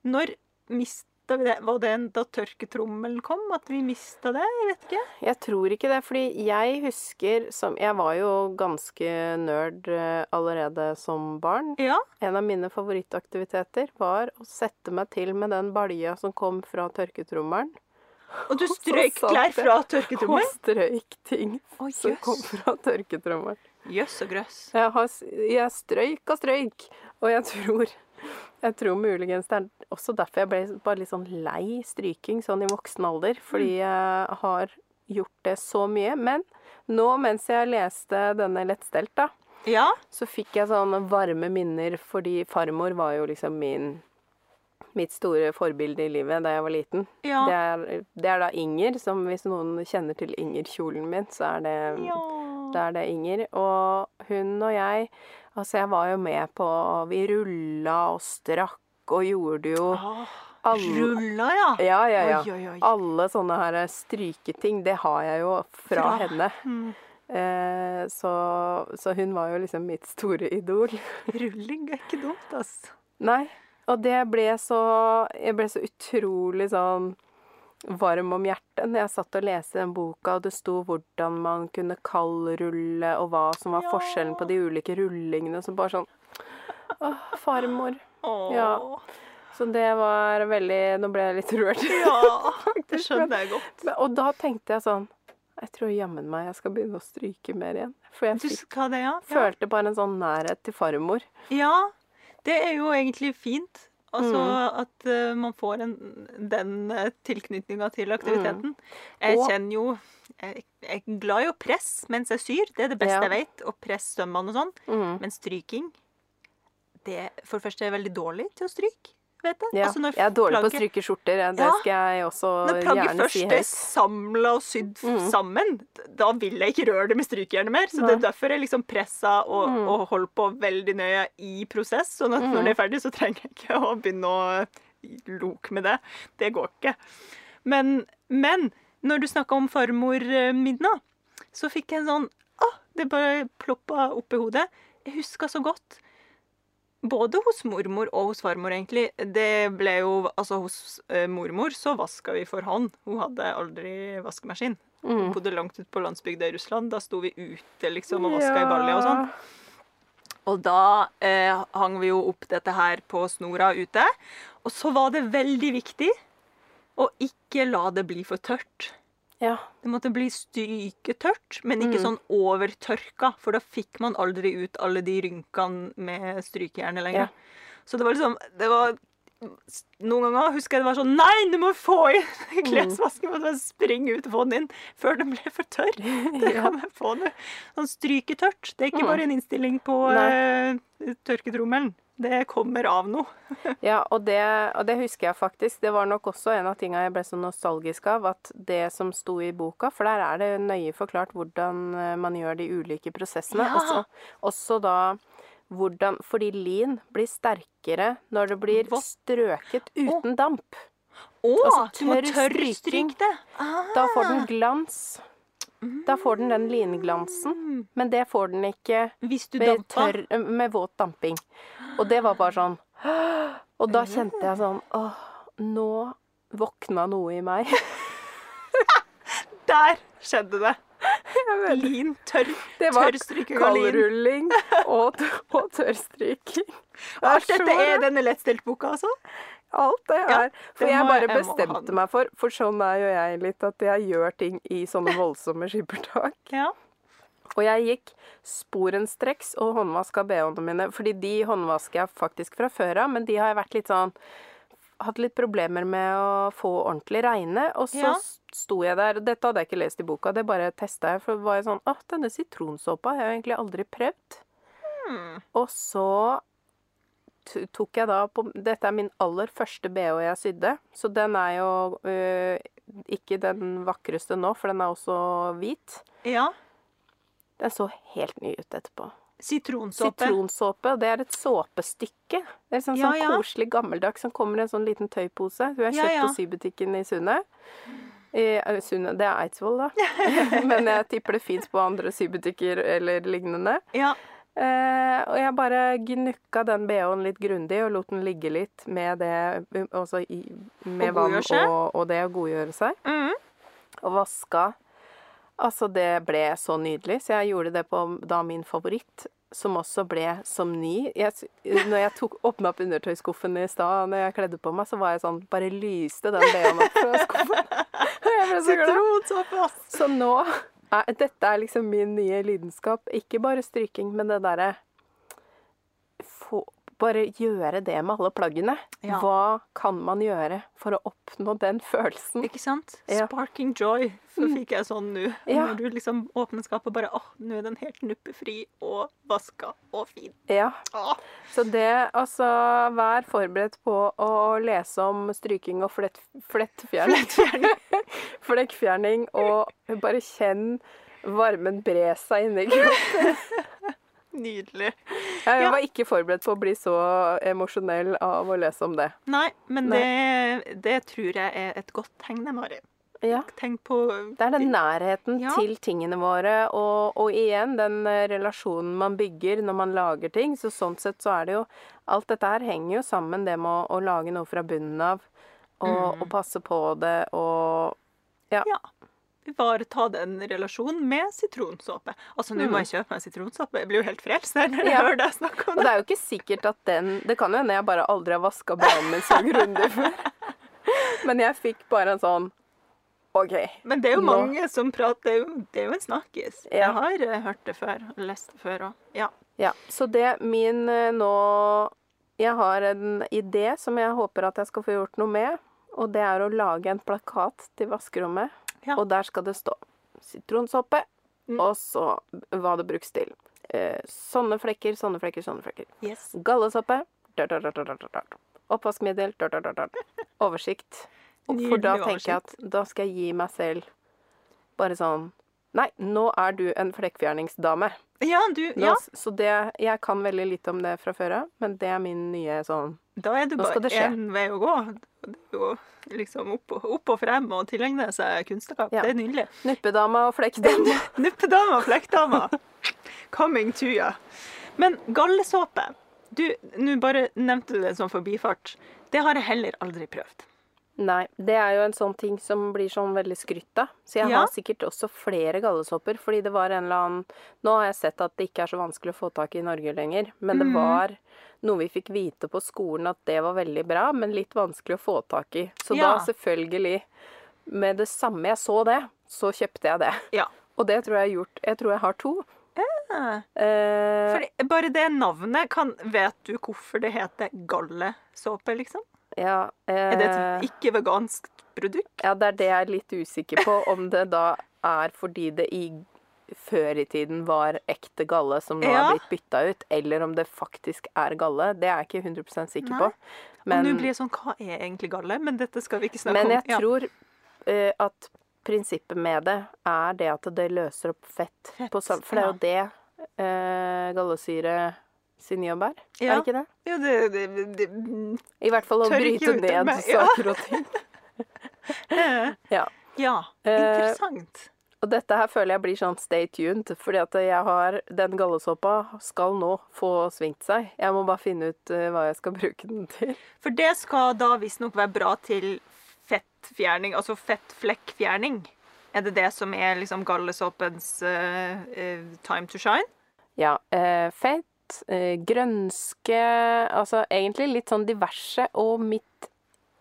Når mista vi det? Var det da tørketrommelen kom, at vi mista det? Jeg vet ikke. Jeg tror ikke det, fordi jeg husker som Jeg var jo ganske nerd eh, allerede som barn. Ja. En av mine favorittaktiviteter var å sette meg til med den balja som kom fra tørketrommelen. Og du strøyk klær fra fra Og tørketrommelen? strøyk ting Å, som kom fra tørketrommelen. Jøss og grøss. Jeg, har, jeg strøyk og strøyk, og jeg tror jeg tror muligens det er også derfor jeg ble bare litt sånn lei stryking sånn i voksen alder. Fordi jeg har gjort det så mye. Men nå mens jeg leste denne Lettstelt, da, Ja. så fikk jeg sånne varme minner fordi farmor var jo liksom min Mitt store forbilde i livet da jeg var liten. Ja. Det, er, det er da Inger, som hvis noen kjenner til Inger-kjolen min, så er det ja. Er det Inger. Og hun og jeg Altså, jeg var jo med på Vi rulla og strakk og gjorde jo Ah, alle Rulla, ja. Ja, ja, ja. Oi, oi, oi. Alle sånne her stryketing, det har jeg jo fra, Fra- henne. Mm. Eh, så, så hun var jo liksom mitt store idol. Rulling er ikke dumt, altså. Nei. Og det ble så Jeg ble så utrolig sånn varm om hjertet når jeg satt og leste den boka, og det sto hvordan man kunne kaldrulle, og hva som var Ja. forskjellen på de ulike rullingene. Så bare sånn Åh, farmor. Åh. Ja. Så det var veldig Nå ble jeg litt rørt. Ja, det skjønner jeg godt. Og da tenkte jeg sånn Jeg tror jammen meg jeg skal begynne å stryke mer igjen. For jeg fikk, det? Ja. følte bare en sånn nærhet til farmor. ja. Det er jo egentlig fint. Altså Mm. at uh, man får en, den uh, tilknytninga til aktiviteten. Jeg Og- kjenner jo jeg, jeg er glad i å presse mens jeg syr. Det er det beste Ja. jeg vet. Å presse sømmene og sånn. Mm. Men stryking det, For det første er jeg veldig dårlig til å stryke. Vet jeg. Ja, Altså, når jeg er dårlig på å plagget- stryke skjorter. ja, Det Ja. skal jeg også Når plagget gjerne si først er høyt. samla og sydd Mm. sammen, da vil jeg ikke røre det med strykejernet mer. Så det er derfor jeg liksom pressa og, Mm. og holdt på veldig nøye i prosess. Sånn at når det er ferdig, så trenger jeg ikke å begynne å loke med det. Det går ikke. Men, men når du snakka om farmor Midna, så fikk jeg en sånn Å, det bare ploppa opp i hodet. Jeg huska så godt både hos mormor og hos farmor, egentlig. Det ble jo Altså, hos eh, mormor så vaska vi for hånd. Hun hadde aldri vaskemaskin. Hun Mm. bodde langt ute på landsbygda i Russland. Da sto vi ute liksom og vaska i balja og sånn. Og da eh, hang vi jo opp dette her på snora ute. Og så var det veldig viktig å ikke la det bli for tørt. Ja. Det måtte bli stryketørt, men ikke sånn overtørka, for da fikk man aldri ut alle de rynkene med strykejernet lenger. Ja. Så det var liksom det var, Noen ganger husker jeg det var sånn Nei, du må få inn klesvasken! Må bare springe ut og få den inn før den ble for tørr. Det Ja. kan jeg få nå. Sånn stryketørt. Det er ikke Mm. bare en innstilling på eh, tørketrommelen. Det kommer av noe. Ja, og det, og det husker jeg faktisk. Det var nok også en av tinga jeg ble så nostalgisk av, at det som sto i boka, for der er det nøye forklart hvordan eh, man gjør de ulike prosessene. Ja. Også, også da hvordan Fordi lin blir sterkere når det blir strøket uten damp. Å! Altså, du må tørr stryke det. Ah. Da får den glans. Da får den den linglansen. Men det får den ikke med, tørr, med våt damping. Og det var bare sånn Og da kjente jeg sånn Åh, nå våkna noe i meg. Der skjedde det. Lin, tørr, Det var lin. kaldrulling og, og tørrstryking. Og alt dette er denne lettstelt-boka, altså? Alt det Ja, er. For jeg bare jeg bestemte meg for For sånn er jo jeg litt, at jeg gjør ting i sånne voldsomme skippertak. Ja. Og jeg gikk sporenstreks og håndvaska bh-ene mine, fordi de håndvasker jeg faktisk fra før av, men de har jeg vært litt sånn Hatt litt problemer med å få ordentlig regne, Og så Ja. sto jeg der Dette hadde jeg ikke lest i boka, det bare testa jeg. For var jeg sånn Å, denne sitronsåpa har jeg egentlig aldri prøvd. Hmm. Og så tok jeg da på Dette er min aller første bh jeg sydde, så den er jo øh, ikke den vakreste nå, for den er også hvit. ja. Den så helt ny ut etterpå. Sitronsåpe. Sitronsåpe, det er et såpestykke. Det er sånn, Ja, sånn ja. koselig gammeldags som kommer i en sånn liten tøypose. Hun har kjøpt ja. på sybutikken i Sunne. I, eh, Sunne, det er Eidsvoll, da. Men jeg tipper det fins på andre sybutikker eller lignende. Ja. Eh, og jeg bare gnukka den bh-en litt grundig og lot den ligge litt med det altså i, med vann og, og det å godgjøre seg. Mm. Og vaska. Altså, det ble så nydelig, så jeg gjorde det på da min favoritt, som også ble som ny. Jeg, når jeg tok, åpna opp undertøyskuffen i stad, når jeg kledde på meg, så var jeg sånn Bare lyste den bh-en opp fra skuffen. Jeg ble så glad. Sitronsåpe. Så nå er, Dette er liksom min nye lidenskap. Ikke bare stryking, men det derre Bare gjøre det med alle plaggene. Ja. Hva kan man gjøre for å oppnå den følelsen? Ikke sant? Ja. Sparking joy. Så fikk jeg sånn nå. Ja. Når du liksom åpner skapet bare åh, nå er den helt nuppefri og vaska og fin. Ja. Åh. Så det, altså Vær forberedt på å lese om stryking og flett, flettfjerning. Flekkfjerning, og bare kjenn varmen bre seg inni kroppen. Nydelig. Jeg Ja. var ikke forberedt på å bli så emosjonell av å lese om det. Nei, men Nei. Det, det tror jeg er et godt tegn, Mari. Ja. Tenk på Det er den nærheten Ja. til tingene våre, og, og igjen den eh, relasjonen man bygger når man lager ting. Så sånn sett så er det jo Alt dette her henger jo sammen, det med å, å lage noe fra bunnen av. Og, og passe på det og Ja. Ja. Ivareta den relasjonen med sitronsåpe. Altså, nå må jeg kjøpe meg sitronsåpe. Jeg blir jo helt frelst her når jeg Mm. Ja. hører deg snakke om Og det. det er jo ikke sikkert at den Det kan jo hende jeg bare aldri har vaska bh-en min så grundig før. Men jeg fikk bare en sånn OK. Men det er jo Nå- mange som prater Det er jo, det er jo en snakkis. Ja. Jeg har eh, hørt det før. Lest det før òg. Ja. Ja, så det min eh, nå Jeg har en idé som jeg håper at jeg skal få gjort noe med. Og det er å lage en plakat til vaskerommet. Ja. Og der skal det stå sitronsåpe, Mm. og så hva det brukes til. Eh, sånne flekker, sånne flekker, sånne flekker. Yes. Dør. Oppvaskmiddel. Oversikt. For da tenker jeg at da skal jeg gi meg selv bare sånn Nei, nå er du en flekkfjerningsdame. Ja, du Nå, Ja, Så det, jeg kan veldig lite om det fra før av, men det er min nye sånn da er Nå skal bare én vei å gå. Det er jo liksom opp og, opp og frem og tilegne seg kunnskap. Ja. Det er nydelig. nuppedama og flekkdama. Nuppedama og flekkdama. Coming to you. Men gallesåpe Du, nå bare nevnte du det som forbifart. Det har jeg heller aldri prøvd. Nei, det er jo en sånn ting som blir sånn veldig skrytt av. Så jeg Ja. har sikkert også flere gallesopper, fordi det var en eller annen Nå har jeg sett at det ikke er så vanskelig å få tak i i Norge lenger, men mm. det var noe vi fikk vite på skolen at det var veldig bra, men litt vanskelig å få tak i. Så Ja. da selvfølgelig Med det samme jeg så det, så kjøpte jeg det. Ja. Og det tror jeg jeg har gjort. Jeg tror jeg har to. Ja. Eh, Fordi bare det navnet kan Vet du hvorfor det heter gallesåpe, liksom? Ja, Er det eh, et ikke-vegansk produkt? Ja, det er det jeg er litt usikker på, om det da er fordi det i før i tiden var ekte galle som nå Ja. har blitt bytta ut, eller om det faktisk er galle. Det er jeg ikke 100 sikker Nei. på. Og nå blir det sånn Hva er egentlig galle? Men dette skal vi ikke snakke men om. jeg Ja. tror eh, at prinsippet med det er det at det løser opp fett. Fett, på, for det er jo det eh, gallesyre sin jobb er. Er Ja. det ikke det? Jo, det, det, det, I hvert fall å bryte ned meg, ja. saker og ting. eh, Ja. ja. Interessant. Interessant. Og dette her føler jeg blir sånn stay tuned, fordi at jeg har Den gallesåpa skal nå få svingt seg. Jeg må bare finne ut uh, hva jeg skal bruke den til. For det skal da visstnok være bra til fettfjerning, altså fettflekkfjerning. Er det det som er liksom gallesåpens uh, eh, time to shine? Ja. eh, fett, eh, grønske Altså egentlig litt sånn diverse, og mitt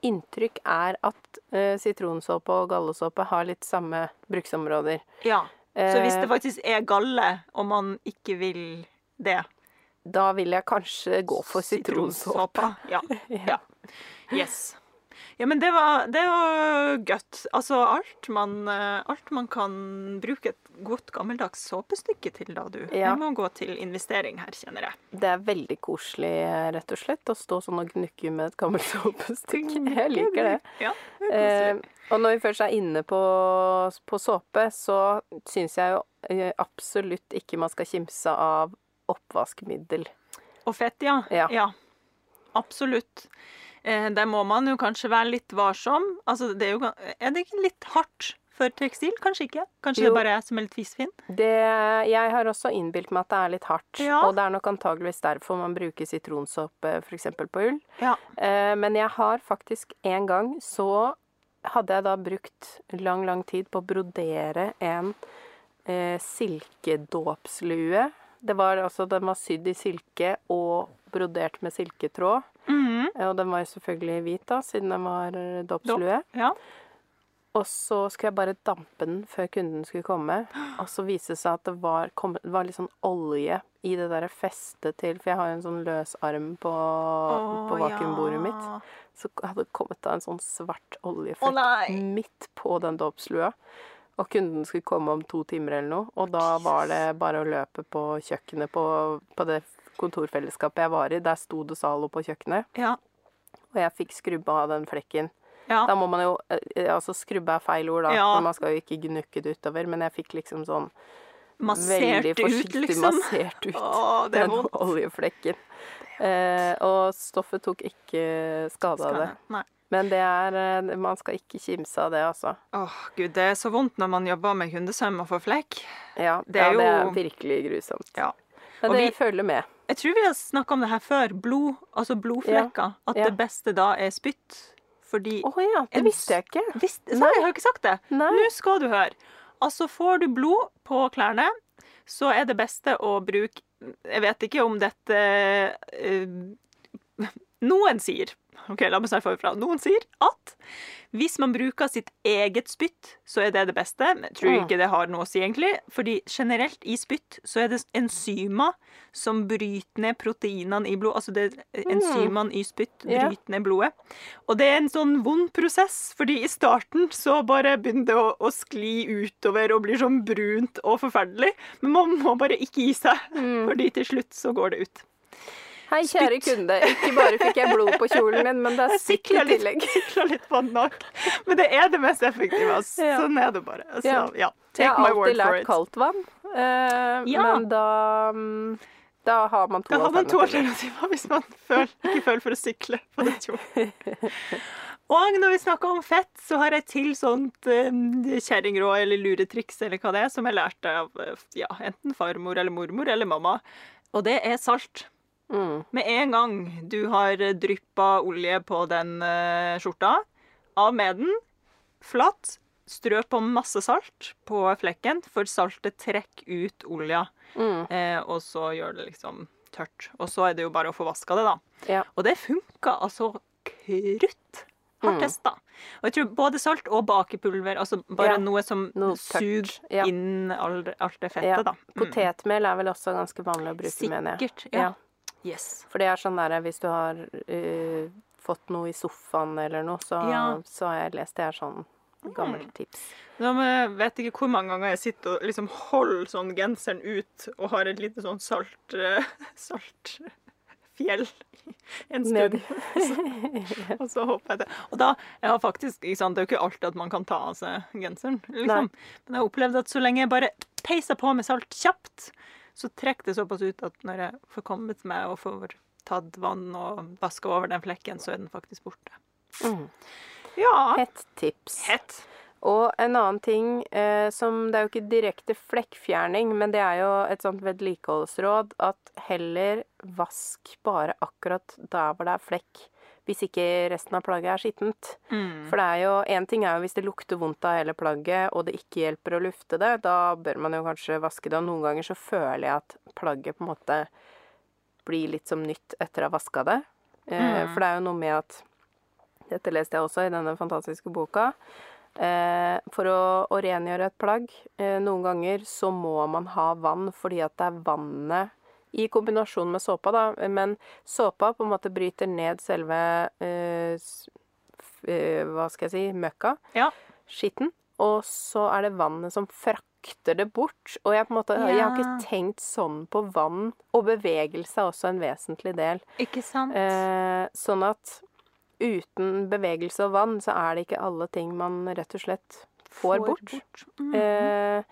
inntrykk er at eh, sitronsåpe og gallesåpe har litt samme bruksområder. Ja. Så hvis det Eh, faktisk er galle, og man ikke vil det Da vil jeg kanskje gå for sitronsåpe. Ja. ja. Yes. Ja, men det var, det var godt. Altså alt man, eh, alt man kan bruke et godt gammeldags såpestykke til, da, du. Ja. Det må gå til investering her, kjenner jeg. Det er veldig koselig, eh, rett og slett, å stå sånn og gnukke med et gammelt såpestykke. Jeg liker det. Ja, det er koselig. Eh, og når vi først er inne på, på såpe, så syns jeg jo eh, absolutt ikke man skal kimse av oppvaskmiddel. Og fett, ja. Ja. Absolutt. Eh, der må man jo kanskje være litt varsom. Altså, det er jo Er det ikke litt hardt for tekstil? Kanskje ikke? Kanskje Jo. det bare er jeg som er litt fisfin? Det, jeg har også innbilt meg at det er litt hardt, Ja. og det er nok antageligvis derfor man bruker sitronsåpe f.eks. på ull. Ja. Eh, men jeg har faktisk en gang så hadde jeg da brukt lang, lang tid på å brodere en eh, silkedåpslue. Det var altså, Den var sydd i silke og brodert med silketråd. Mhm. Eh, Og den var jo selvfølgelig hvit, da, siden den var eh, dåpslue. ja. Og så skulle jeg bare dampe den før kunden skulle komme. Og så viste det seg at det var, kom, det var litt sånn olje i det derre festet til For jeg har jo en sånn løs arm på, på vakuumbordet ja. mitt. Så hadde det kommet da en sånn svart oljeflekk nei. midt på den dåpslua. Og kunden skulle komme om to timer eller noe. Og da var det bare å løpe på kjøkkenet på, på det kontorfellesskapet jeg var i. Der sto det Zalo på kjøkkenet. Ja. Og jeg fikk skrubba av den flekken. ja. Da må man jo eh, Altså skrubbe er feil ord, da. Ja. For man skal jo ikke gnukke det utover. Men jeg fikk liksom sånn Massert veldig ut, liksom. massert ut Å, det er den vondt. oljeflekken. Eh, og stoffet tok ikke skade av det. Nei. Men det er eh, Man skal ikke kimse av det, altså. Åh, gud, det er så vondt når man jobber med hundesøm og får flekk. Ja, Det er ja, det er virkelig grusomt. Ja. Men Og det vi- følger med. Jeg tror vi har snakka om det her før. Blod, altså blodflekker. At ja. det beste da er spytt. Fordi Å ja, det visste jeg ikke. Visst, så, jeg har ikke sagt det. Nei. Nå skal du høre. Altså, får du blod på klærne, så er det beste å bruke Jeg vet ikke om dette øh, Noen sier Ok, la meg starte forfra. Noen sier at hvis man bruker sitt eget spytt, så er det det beste. Men jeg tror Mm. ikke det har noe å si, egentlig. Fordi generelt i spytt så er det enzymer som bryter ned proteinene i blod. Altså det er enzymene i spytt. Bryter ned blodet. Og det er en sånn vond prosess, fordi i starten så bare begynner det å, å skli utover og blir sånn brunt og forferdelig. Men man må bare ikke gi seg, Mm. fordi til slutt så går det ut. Hei, kjære kunde. Ikke bare fikk jeg blod på kjolen min, men det er Jeg i tillegg. sikla litt på den òg. Men det er det mest effektive. Ja. Sånn er det bare. Så Ja. ja, Jeg take har my alltid word for lært it. kaldt vann, uh, Ja. men da um, Da har man to Da har man to alternativer. alternativer hvis man føler, ikke føler for å sykle på den kjolen. Og når vi snakker om fett, så har jeg til sånt um, kjerringråd eller luretriks eller hva det er, som jeg lærte av eh, ja, enten farmor eller mormor eller mamma. Og det er salt. Mm. Med en gang du har dryppa olje på den uh, skjorta, av med den, flatt, strø på masse salt på flekken, for saltet trekker ut olja, Mm. eh, og så gjør det liksom tørt. Og så er det jo bare å få vaska det, da. Ja. Og det funka altså krutt. Har Mm. testa. Og jeg tror både salt og bakepulver, altså bare Ja, noe som noe suger Ja. inn alt det fettet, da. Mm. Potetmel er vel også ganske vanlig å bruke, mener jeg. Sikkert. Ja. Yes. For det er sånn der hvis du har uh, fått noe i sofaen eller noe, så, Ja. så har jeg lest det er sånn gammelt tips. Nå vet ikke hvor mange ganger jeg sitter og liksom holder sånn genseren ut og har et lite sånn salt salt fjell en stund. Og så håper jeg det. Og da jeg har faktisk, ikke sant, Det er jo ikke alltid at man kan ta av seg genseren. liksom. Men jeg har opplevd at så lenge jeg bare peiser på med salt kjapt, så trekker det såpass ut at når jeg får kommet meg og får tatt vann og vaska over den flekken, så er den faktisk borte. Mm. Ja. Hett tips. Hett. Og en annen ting eh, som Det er jo ikke direkte flekkfjerning, men det er jo et sånt vedlikeholdsråd at heller vask bare akkurat der hvor det er flekk, hvis ikke resten av plagget er skittent. Mm. For det er jo Én ting er jo hvis det lukter vondt av hele plagget, og det ikke hjelper å lufte det, da bør man jo kanskje vaske det. Og noen ganger så føler jeg at plagget på en måte blir litt som nytt etter å ha vaska det. Eh, Mm. For det er jo noe med at Dette leste jeg også i denne fantastiske boka. Eh, for å, å rengjøre et plagg, eh, noen ganger så må man ha vann fordi at det er vannet i kombinasjon med såpa, da. Men såpa på en måte bryter ned selve eh, Hva skal jeg si møkka. Ja. Skitten. Og så er det vannet som frakter det bort. Og jeg, på en måte, jeg har ikke tenkt sånn på vann. Og bevegelse er også en vesentlig del. Ikke sant? Eh, sånn at uten bevegelse og vann, så er det ikke alle ting man rett og slett får, bort. Mm. Eh,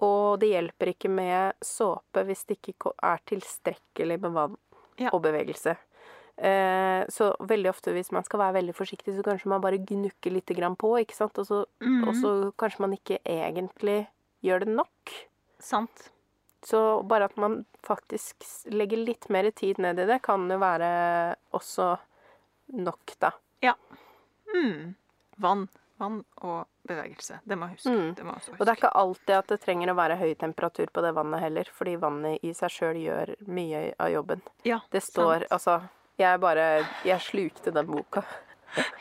og det hjelper ikke med såpe hvis det ikke er tilstrekkelig med vann Ja. og bevegelse. Eh, så veldig ofte hvis man skal være veldig forsiktig, så kanskje man bare gnukker litt på, ikke sant? Og så, Mhm. og så kanskje man ikke egentlig gjør det nok. Sant. Så bare at man faktisk legger litt mer tid ned i det, kan jo være også nok, da. Mm. Vann. Vann og bevegelse. Det må huske. Mm. Det må huske. Og det er ikke alltid at det trenger å være høy temperatur på det vannet heller, fordi vannet i seg sjøl gjør mye av jobben. ja, Det står sant. Altså, jeg bare Jeg slukte den boka.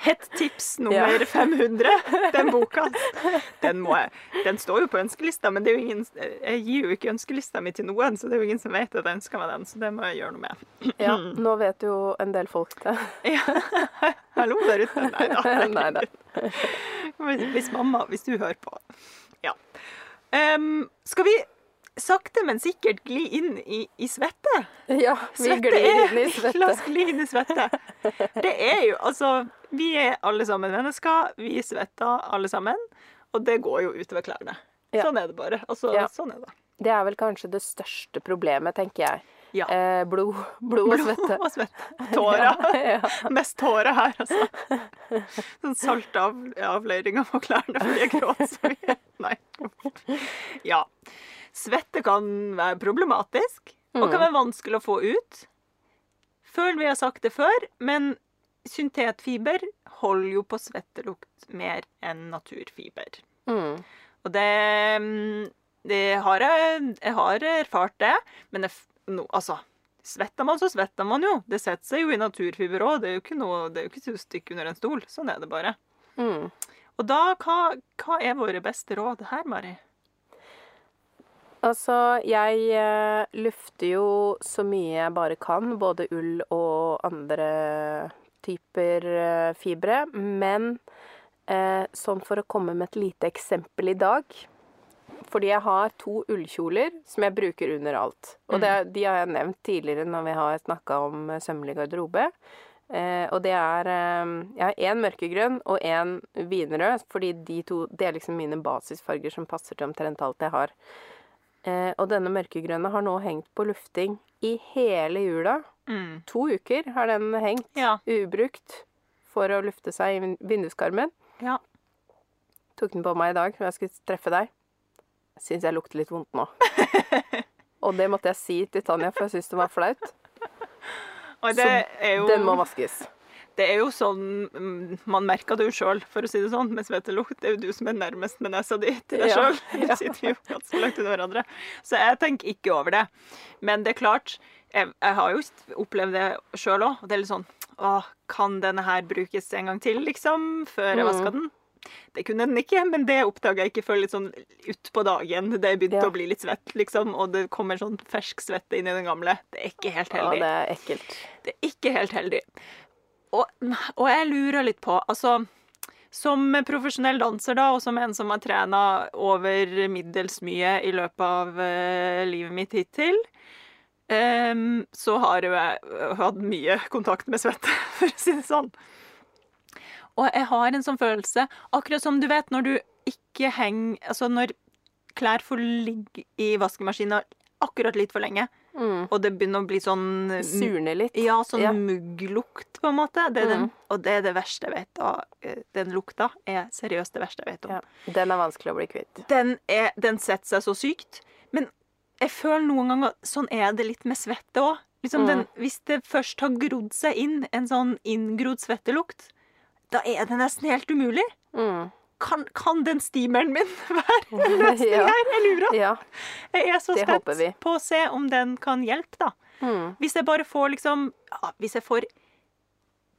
Hett tips nummer 500, den boka. Den, må jeg, den står jo på ønskelista, men ingen, jeg gir jo ikke ønskelista mi til noen, så det er jo ingen som vet at jeg ønsker meg den, så det må jeg gjøre noe med. Ja, nå vet jo en del folk det. Ja. Hallo der ute. Nei da. Nei da. Hvis mamma, hvis du hører på. Ja. Um, skal vi sakte, men sikkert gli inn i, i svette? Ja, vi Svette glir inn i La oss svette. gli inn i svette. Det er jo altså Vi er alle sammen mennesker. Vi svetter alle sammen. Og det går jo utover klærne. Ja. Sånn er det bare. Altså, Ja. sånn er det. Det er vel kanskje det største problemet, tenker jeg. Ja. Eh, blod, blod og svette. Og svette. Tårer. Ja, Mest tårer her, altså. Sånn saltavleiring på klærne fordi jeg gråter så mye. Nei. Ja. Svette kan være problematisk, og kan være vanskelig å få ut. Føler vi har sagt det før, men syntetfiber holder jo på svettelukt mer enn naturfiber. Mm. Og det, mm, det har jeg, jeg har erfart det, men det, no, altså Svetter man, så svetter man jo. Det setter seg jo i naturfiber òg. Det er jo ikke noe, det er jo ikke å under en stol. Sånn er det bare. Mm. Og da, hva, hva er våre beste råd her, Mari? Altså, jeg eh, lufter jo så mye jeg bare kan, både ull og andre typer eh, fibre. Men eh, sånn for å komme med et lite eksempel i dag Fordi jeg har to ullkjoler som jeg bruker under alt. Og det, de har jeg nevnt tidligere når vi har snakka om sømmelig garderobe. Eh, og det er eh, Jeg har én mørkegrønn og én vinrød, fordi de to Det er liksom mine basisfarger som passer til omtrent alt jeg har. Eh, og denne mørkegrønne har nå hengt på lufting i hele jula. Mm. To uker har den hengt Ja. ubrukt for å lufte seg i vin- vinduskarmen. Ja. Tok den på meg i dag når jeg skulle treffe deg. Syns jeg lukter litt vondt nå. og det måtte jeg si til Tanja, for jeg syns det var flaut. Og det er jo Den må vaskes. Det er jo sånn mm, Man merker det jo sjøl, for å si det sånn, med svettelukt. Det er jo du som er nærmest med nesa di til deg sjøl. Ja. ja. sitter jo ganske langt unna hverandre. Så jeg tenker ikke over det. Men det er klart, jeg, jeg har jo opplevd det sjøl òg. Og det er litt sånn Å, kan denne her brukes en gang til, liksom? Før jeg Mm. vaska den? Det kunne den ikke, men det oppdaga jeg ikke før litt sånn utpå dagen. Det begynte Ja. å bli litt svett, liksom, og det kommer sånn fersk svette inn i den gamle. Det er ikke helt heldig. Ja, det er ekkelt. Det er ikke helt heldig. Og, jeg lurer litt på Altså, som profesjonell danser, da, og som en som har trena over middels mye i løpet av uh, livet mitt hittil, um, så har jo jeg hatt mye kontakt med svette, for å si det sånn. Og jeg har en sånn følelse, akkurat som du vet når du ikke henger Altså når klær får ligge i vaskemaskinen akkurat litt for lenge, Mm. og det begynner å bli sånn Surne litt. Ja, sånn Ja. mugglukt, på en måte. Det er den, Mm. og det er det verste jeg vet. Og eh, den lukta er seriøst det verste jeg vet om. Ja. Den er vanskelig å bli kvitt. Den, er, den setter seg så sykt. Men jeg føler noen ganger sånn er det litt med svette òg. Liksom Mm. hvis det først har grodd seg inn en sånn inngrodd svettelukt, da er det nesten helt umulig. Mm. Kan, kan den steameren min være en løsning Ja. her? Jeg lurer. Ja. Jeg er så spent på å se om den kan hjelpe, da. Mm. Hvis jeg bare får liksom ja, Hvis jeg får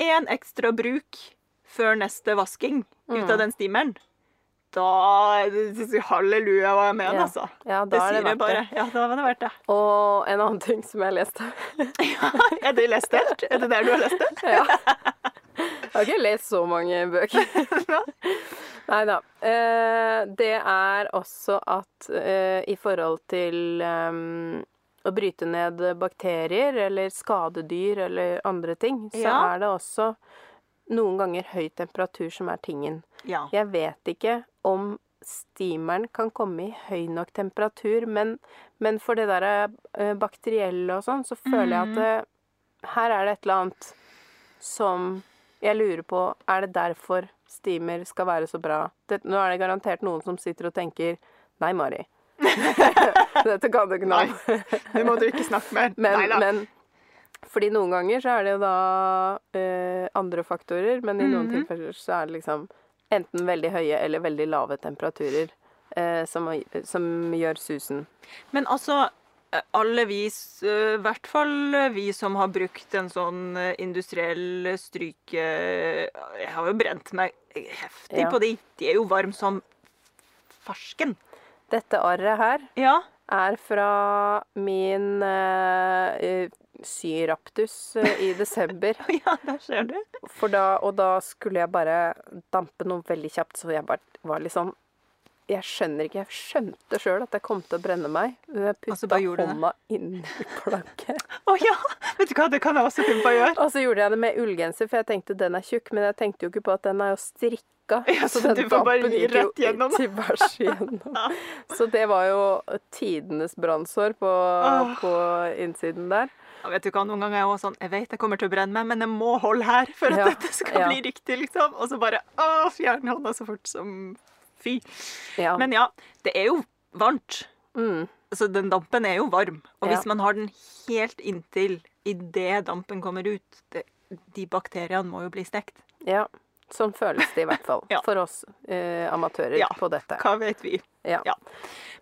én ekstra bruk før neste vasking ut Mm. av den steameren, da Halleluja, hva jeg mener, Ja. altså. ja, Det er sier det jeg bare. det. Ja, da var det verdt det. Og en annen ting som jeg leste er det lest helt? Er det der du har lest det? ja. Jeg har ikke lest så mange bøker. Nei da. Eh, det er også at eh, i forhold til eh, å bryte ned bakterier eller skadedyr eller andre ting, så Ja. er det også noen ganger høy temperatur som er tingen. Ja. Jeg vet ikke om steameren kan komme i høy nok temperatur, men, men for det der eh, bakterielle og sånn, så føler jeg at det, her er det et eller annet som jeg lurer på Er det derfor steamer skal være så bra? Det, nå er det garantert noen som sitter og tenker Nei, Mari. Dette kan du ikke nå. Nei, Det må du ikke snakke mer. Men, Neida. men fordi noen ganger så er det jo da eh, andre faktorer, men i noen Mhm. tilfeller så er det liksom enten veldig høye eller veldig lave temperaturer eh, som, som gjør susen. Men altså, alle vi, i hvert fall vi som har brukt en sånn eh, industriell stryke Jeg har jo brent meg heftig Ja. på de. De er jo varme som farsken. Dette arret her Ja. er fra min eh, eh, syraptus eh, i desember. ja, der ser du. For da, og da skulle jeg bare dampe noe veldig kjapt, så jeg bare var litt sånn Jeg skjønner ikke. Jeg skjønte sjøl at jeg kom til å brenne meg. Jeg Og putta det? hånda i plagget. Å ja! Vet du hva, det kan jeg også finne på å gjøre. Og så gjorde jeg det med ullgenser, for jeg tenkte den er tjukk, men jeg tenkte jo ikke på at den er jo strikka. Ja, så du får bare gi rett gjennom. Tvers igjennom. Så det var jo tidenes brannsår på, oh. på innsiden der. Ja, vet du hva, Noen ganger er jeg også sånn Jeg vet jeg kommer til å brenne meg, men jeg må holde her for at Ja, dette skal ja. bli riktig, liksom. Og så bare å, fjerne hånda så fort som fy. Ja. Men ja, det er jo varmt. mm, Så den dampen er jo varm. Og hvis Ja. man har den helt inntil idet dampen kommer ut det, De bakteriene må jo bli stekt. ja. Sånn føles det i hvert fall Ja. for oss eh, amatører Ja. på dette. Hva vet vi? Ja. Ja.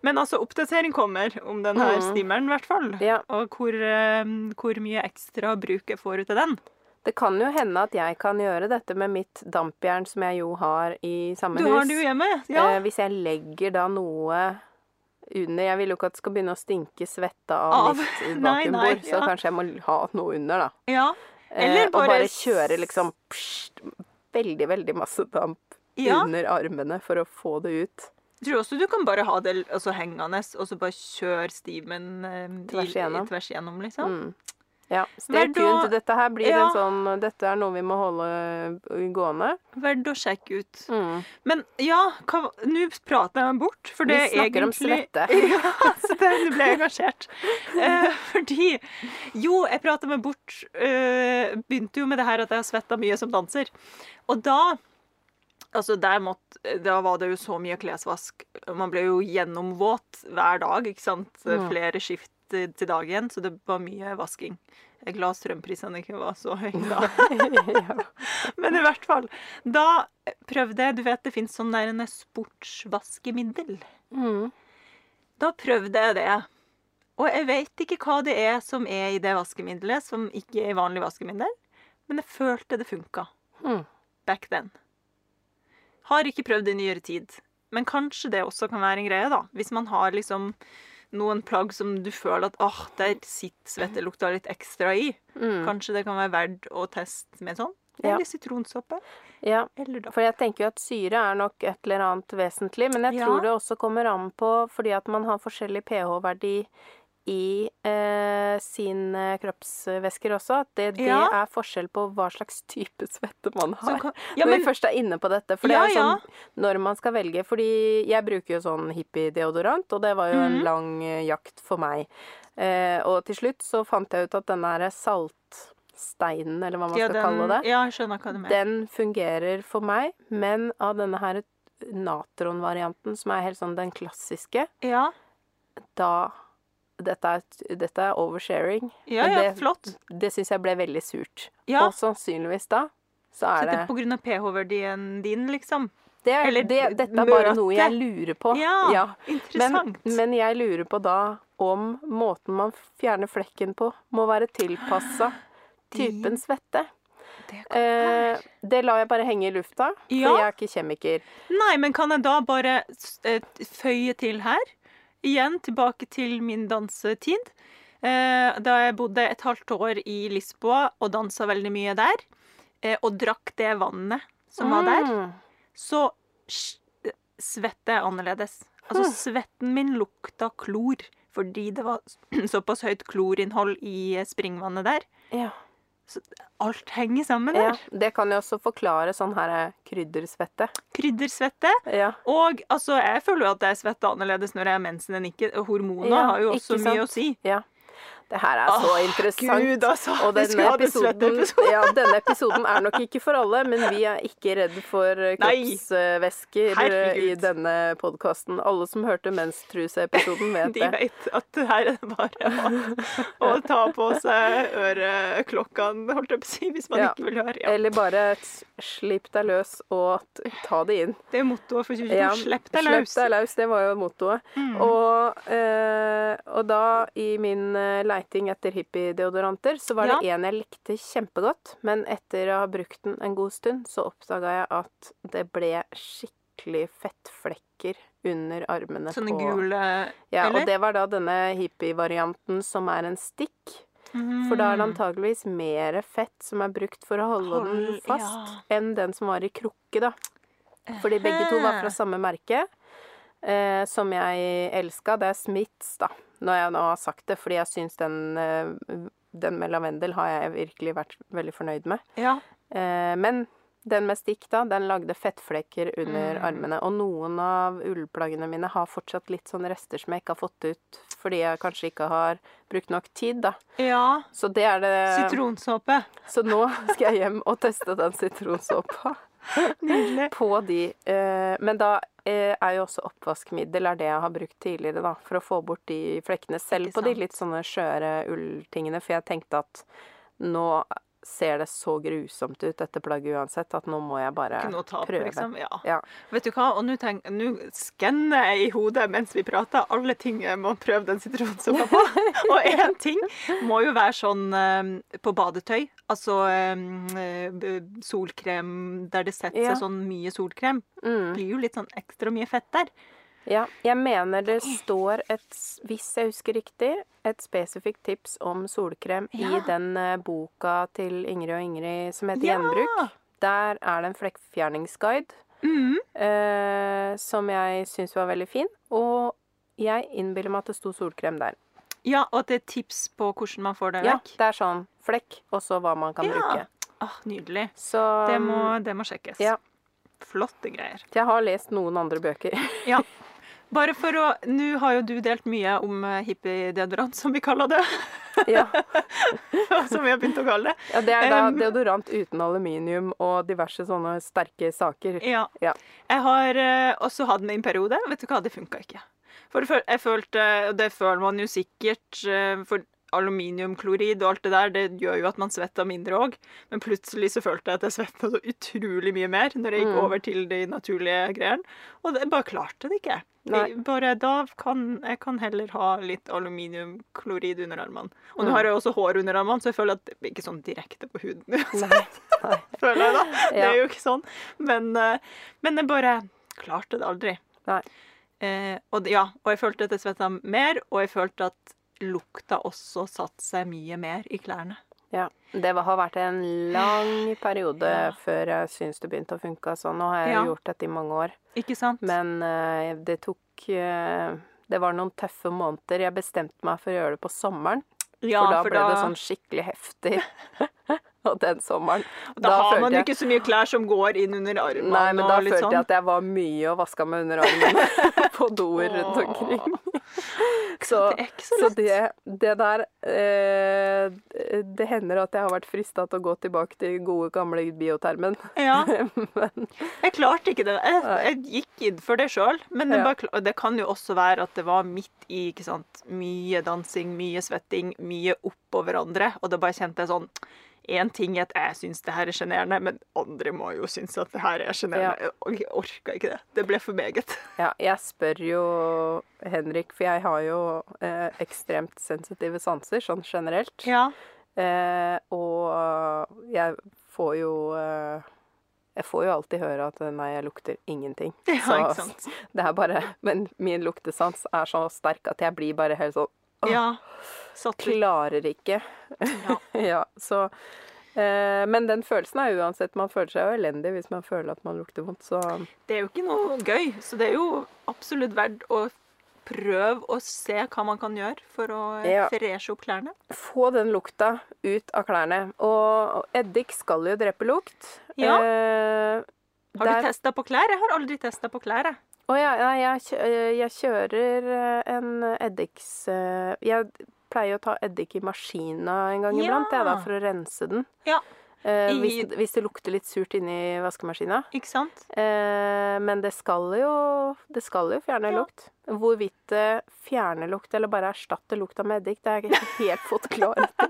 Men altså, oppdatering kommer om denne Mm. stimmeren, i hvert fall. Ja. Og hvor, eh, hvor mye ekstra bruk jeg får ut av den. Det kan jo hende at jeg kan gjøre dette med mitt dampjern, som jeg jo har i samme Du hus. har det jo hjemme. Ja. Eh, hvis jeg legger da noe under Jeg vil jo ikke at det skal begynne å stinke svette av, Av. mitt Nei, nei, så ja. kanskje jeg må ha noe under, da. ja. Eh, Eller og bare bare kjøre liksom pssst, veldig, veldig masse damp Ja. under armene for å få det ut. Jeg tror også du kan bare ha det altså, hengende, og så bare kjøre stimen eh, Tvers i- igjennom. tvers igjennom, liksom. Mm. Ja, stay tuned. Dette her blir Ja. en sånn Dette er noe vi må holde gående. Verdt å sjekke ut. Mm. Men ja, nå prater jeg meg bort, for det Vi snakker snakker om svette. Ja, så det, nå ble jeg engasjert. Eh, fordi Jo, jeg prater meg bort. eh, begynte jo med det her at jeg har svetta mye som danser. Og da Altså, der måtte, da var det jo så mye klesvask. Man ble jo gjennomvåt hver dag, ikke sant? Mm. Flere skift til til dagen, så det var mye vasking. Jeg er glad strømprisene ikke var så høye da. Men i hvert fall. Da prøvde jeg Du vet det fins sånn der en sportsvaskemiddel. mm. Da prøvde jeg det. Og jeg vet ikke hva det er som er i det vaskemiddelet, som ikke er i vanlig vaskemiddel, men jeg følte det funka. Mm. Back then. Har ikke prøvd i nyere tid. Men kanskje det også kan være en greie, da. Hvis man har liksom noen plagg som du føler at åh, der sitter svettelukta litt ekstra i. Mm. Kanskje det kan være verdt å teste med sånn. Ja. Eller sitronsuppe. ja. Eller. For jeg tenker jo at syre er nok et eller annet vesentlig, men jeg Ja. tror det også kommer an på fordi at man har forskjellig pH-verdi i eh, sine kroppsvæsker også at det, det Ja. er forskjell på hva slags type svette man har. kan- ja, Når men vi først er inne på dette. For det Ja, er sånn når man skal velge Fordi jeg bruker jo sånn hippie-deodorant, og det var jo en Mhm. lang eh, jakt for meg. Eh, og til slutt så fant jeg ut at denne der saltsteinen, eller hva man skal den, kalle det, Ja, jeg skjønner hva du mener. den fungerer for meg, men av denne her natronvarianten, som er helt sånn den klassiske, Ja, da Dette er, dette er oversharing. ja, ja det- flott. Det syns jeg ble veldig surt. Ja, Og sannsynligvis da så så er det det på grunn av pH-verdien din, liksom. det, er- eller det Dette er bare noe jeg lurer på. Ja, ja. interessant. men jeg lurer på da om måten man fjerner flekken på, må være tilpassa typen svette. Det Eh, det lar jeg bare henge i lufta, for Ja. jeg er ikke kjemiker. Nei, men kan jeg da bare eh, føye til her? Igjen tilbake til min dansetid. Eh, da jeg bodde et halvt år i Lisboa og dansa veldig mye der, eh, og drakk det vannet som var der, Mm. så sj- svette jeg annerledes. Altså, svetten min lukta klor fordi det var såpass høyt klorinnhold i springvannet der. Ja. Alt henger sammen ja. Det kan jo også forklare sånn her kryddersvette. Kryddersvette. Ja. Og altså, jeg føler jo at jeg svetter annerledes når jeg har mensen enn ikke. Hormoner Ja, har jo også mye å si. ja. Det her er så oh, interessant. Gud, altså. Og denne episoden, ja, denne episoden er nok ikke for alle, men vi er ikke redd for kroppsvæsker eh, i denne podkasten. Alle som hørte menstruseepisoden, vet det. De vet at det her er bare å, å ta på seg øreklokkene, holdt jeg på å si, hvis man Ja. ikke vil høre. Ja. Eller bare slipp deg løs og ta det inn. Det er mottoet for 2022. Ja, Slipp deg Slipp deg løs, det var jo mottoet. Mm. Og, eh, og da, i min eh, leiting etter hippie-deodoranter, så var det en jeg likte kjempegodt. Men etter å ha brukt den en god stund, så oppdaga jeg at det ble skikkelig fettflekker under armene Sånne på gule Ja, eller? og det var da denne hippie-varianten som er en stikk. For da er det antageligvis mer fett som er brukt for å holde den fast, fast, enn den som var i krukke, da. Fordi begge to var fra samme merke, eh, som jeg elska. Det er Smiths, da. Når jeg nå har sagt det, fordi jeg syns den, eh, den med lavendel har jeg virkelig vært veldig fornøyd med. Ja. Eh, men den med stikk, da, den lagde fettflekker under Mm. armene. Og noen av ullplaggene mine har fortsatt litt sånn rester som jeg ikke har fått ut fordi jeg kanskje ikke har brukt nok tid, da. ja. Så det er det Sitronsåpe. Så nå skal jeg hjem og teste den sitronsåpa Nydelig. på de. Eh, men da eh, er jo også oppvaskmiddel er det jeg har brukt tidligere, da, for å få bort de flekkene. Selv på de litt sånne skjøre ulltingene, for jeg tenkte at nå ser det så grusomt ut, dette plagget uansett, at nå må jeg bare tape, prøve. liksom. Ja. Ja. Vet du hva, og nå tenk- nå skanner jeg i hodet mens vi prater alle ting jeg må prøve den sitronsuppa på. og én ting må jo være sånn eh, på badetøy. Altså eh, solkrem der det setter Ja. seg sånn mye solkrem. Mm. Blir jo litt sånn ekstra mye fett der. Ja, jeg mener det står et, hvis jeg husker riktig, et spesifikt tips om solkrem i Ja. den eh, boka til Ingrid og Ingrid som heter Ja. Gjenbruk. Der er det en flekkfjerningsguide Mm. eh, som jeg syns var veldig fin. Og jeg innbiller meg at det sto solkrem der. Ja, og at det er tips på hvordan man får det Ja, vekk. det er sånn flekk, og så hva man kan Ja. bruke. Ah, nydelig. Så Det må, det må sjekkes. Ja. Flotte greier. Jeg har lest noen andre bøker. Ja. Bare for å Nå har jo du delt mye om eh, hippie-deodorant, som vi kaller det. ja. som vi har begynt å kalle det. ja, Det er da deodorant uten aluminium og diverse sånne sterke saker. Ja. Ja. Jeg har eh, også hatt den i en periode. Vet du hva, det funka ikke. For jeg følte, og det føler man jo sikkert, eh, for aluminiumklorid og alt det der, det gjør jo at man svetter mindre òg. Men plutselig så følte jeg at jeg svetta så utrolig mye mer når jeg gikk Mm. over til de naturlige greiene. Og jeg bare klarte det ikke. Nei. Bare da kan jeg kan heller ha litt aluminiumklorid under armene. Og nå Mm. har jeg også hår under armene, så jeg føler at det blir ikke sånn direkte på huden. Nei. Nei. føler jeg da. Det er jo ikke sånn. Men, eh, men jeg bare klarte det aldri. Nei. Eh, og, ja, og jeg følte at jeg svetta mer, og jeg følte at lukta også satt seg mye mer i klærne. Ja. Det har vært en lang periode Ja. før jeg syns det begynte å funke. Så nå har jeg Ja. gjort dette i mange år. Ikke sant? Men uh, det tok uh, Det var noen tøffe måneder. Jeg bestemte meg for å gjøre det på sommeren, Ja, for da ble det sånn skikkelig heftig. Og den sommeren Da, har man jo jeg- ikke så mye klær som går inn under armene. Nei, men da følte sånn. jeg at jeg var mye og vaska meg under armene på doer rundt omkring. Så, Det så så det, det der eh, Det hender at jeg har vært frista til å gå tilbake til gode, gamle biotermen. Ja, Men jeg klarte ikke det. Jeg, jeg gikk inn for det sjøl, men det, Ja. bare, det kan jo også være at det var midt i ikke sant, mye dansing, mye svetting, mye oppå hverandre, og da bare kjente jeg sånn Én ting er at jeg syns det her er sjenerende, men andre må jo synes at det her er sjenerende. Ja. Jeg orka ikke det. Det ble for meget. ja, jeg spør jo Henrik, for jeg har jo eh, ekstremt sensitive sanser sånn generelt. Ja. Eh, og jeg får jo eh, Jeg får jo alltid høre at nei, jeg lukter ingenting. Ja, Så ikke sant? det er bare Men min luktesans er så sterk at jeg blir bare helt sånn Ja. Satt Klarer ikke. Ja. ja, så eh, Men den følelsen er uansett Man føler seg jo elendig hvis man føler at man lukter vondt, så Det er jo ikke noe gøy, så det er jo absolutt verdt å prøve å se hva man kan gjøre for å Ja. freshe opp klærne. få den lukta ut av klærne. Og eddik skal jo drepe lukt. Ja. Eh, Har der- du testa på klær? Jeg har aldri testa på klær. jeg. Å ja, nei, jeg, jeg kjører eh, en eddiks... eh, Jeg pleier å ta eddik i maskina en gang Ja. iblant, jeg, da, for å rense den. Ja. Eh, hvis, hvis det lukter litt surt inni vaskemaskina. Ikke sant? Eh, men det skal jo Det skal jo fjerne Ja. lukt. Hvorvidt det fjerner lukt eller bare erstatter lukta med eddik, det har jeg ikke helt fått klarhet i.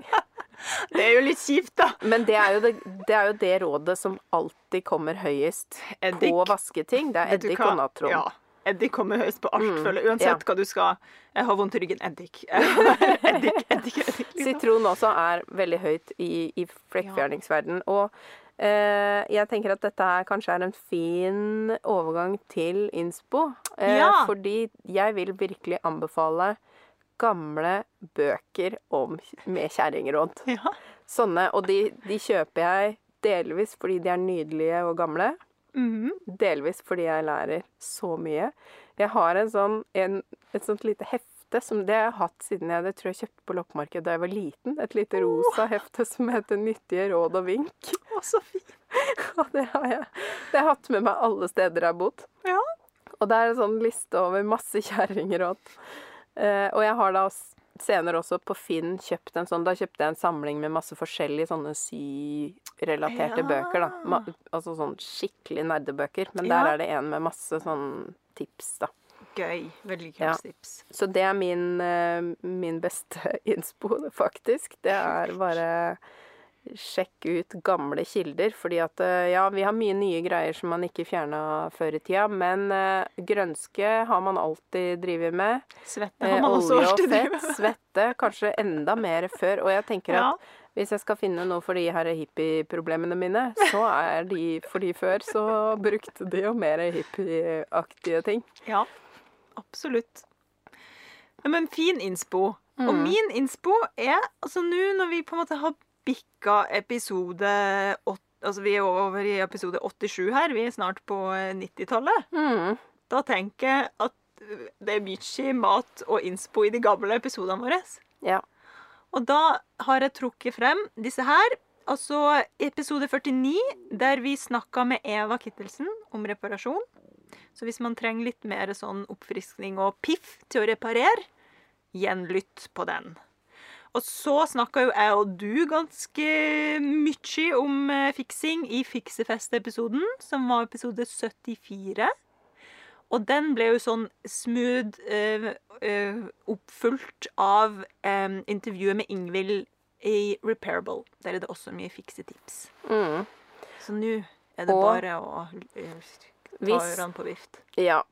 Det er jo litt kjipt, da. Men det er, jo det, det er jo det rådet som alltid kommer høyest Eddik. på vasketing. Det er eddik og natron. Ja. Eddik kommer høyest på alt, Mm, føler. Uansett ja. hva du skal. Jeg har vondt i ryggen. Eddik. Eddik, eddik, eddik. Liksom. Sitron også er veldig høyt i, i flekkfjerningsverden. Og eh, jeg tenker at dette her kanskje er en fin overgang til innspo. Eh, Ja. Fordi jeg vil virkelig anbefale gamle bøker om, med kjerringråd. Ja. Sånne. Og de, de kjøper jeg delvis fordi de er nydelige og gamle. Mhm. Delvis fordi jeg lærer så mye. Jeg har en sånn, en, et sånt lite hefte som det jeg har hatt siden jeg det tror jeg kjøpte på loppemarked da jeg var liten. Et lite rosa hefte som heter 'Nyttige råd og vink'. Å, så fint. Og det har jeg, det har jeg hatt med meg alle steder jeg har bodd. Ja. Og det er en sånn liste over masse kjerringråd. Eh, og jeg har da senere også på Finn kjøpt en sånn Da kjøpte jeg en samling med masse forskjellige sånne syrelaterte Ja. bøker, da. Ma altså sånn skikkelig nerdebøker. Men Ja. der er det en med masse sånn tips, da. Gøy. Veldig kult Ja. tips. Så det er min, eh, min beste innspo, faktisk. Det er bare sjekke ut gamle kilder. Fordi at eh, ja, vi har mye nye greier som man ikke fjerna før i tida. Men uh, grønske har man alltid drevet med. Svette Eh, har man også olje og alltid drevet med. svette. Kanskje enda mer før. Og jeg tenker Ja. at hvis jeg skal finne noe for de her hippieproblemene mine, så er de for de før, så brukte de jo mer hippieaktige ting. Ja, absolutt. Men fin innspo. Og Mm. min innspo er altså nå når vi på en måte har bikka episode 8, Altså vi er over i episode 87 her, vi er snart på eh, 90-tallet. Mm. Da tenker jeg at eh, det er mye mat og innspo i de gamle episodene våre. Ja. Og da har jeg trukket frem disse her. Altså episode 49, der vi snakka med Eva Kittelsen om reparasjon. Så hvis man trenger litt mer sånn oppfriskning og piff til å reparere, gjenlytt på den. Og så snakka jo jeg og du ganske mye om eh, fiksing i Fiksefest-episoden, som var episode 74. Og den ble jo sånn smooth eh, eh, oppfulgt av eh, intervjuet med Ingvild i Repairable. Der er det også mye fiksetips. Mm. Så nå er det Og bare å ta ørene på vift. Ja.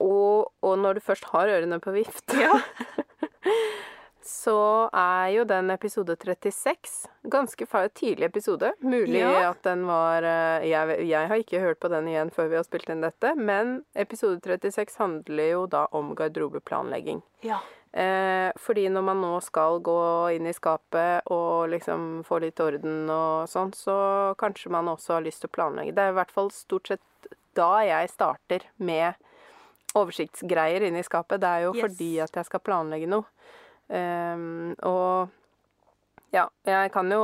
Og, og når du først har ørene på vift, Ja. så er jo den episode 36 ganske tidlig episode. Mulig Ja. at den var eh, jeg, jeg har ikke hørt på den igjen før vi har spilt inn dette, men episode 36 handler jo da om garderobeplanlegging. ja. Eh, fordi når man nå skal gå inn i skapet og liksom få litt orden og sånn, så kanskje man også har lyst til å planlegge. Det er i hvert fall stort sett da jeg starter med oversiktsgreier inn i skapet. Det er jo Yes. fordi at jeg skal planlegge noe. Ehm, og ja, jeg kan jo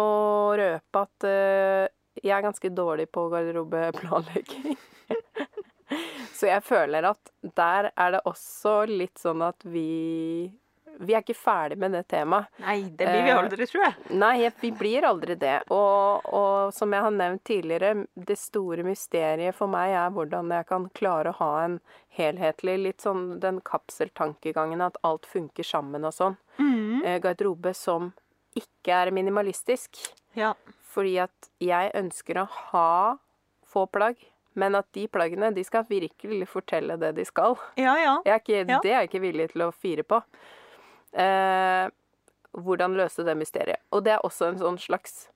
røpe at uh, jeg er ganske dårlig på garderobeplanlegging. Så jeg føler at der er det også litt sånn at vi Vi er ikke ferdig med det temaet. Nei, det blir vi Eh, aldri, tror jeg. Nei, vi blir aldri det. Og, og som jeg har nevnt tidligere, det store mysteriet for meg er hvordan jeg kan klare å ha en helhetlig, litt sånn den kapseltankegangen at alt funker sammen og sånn. Mhm. Eh, Garderobe som ikke er minimalistisk. Ja. Fordi at jeg ønsker å ha få plagg, men at de plaggene, de skal virkelig fortelle det de skal. ja, ja. Jeg er ikke, Ja. Det er jeg ikke villig til å fire på. Eh, hvordan løse det mysteriet. Og det er også en sånn slags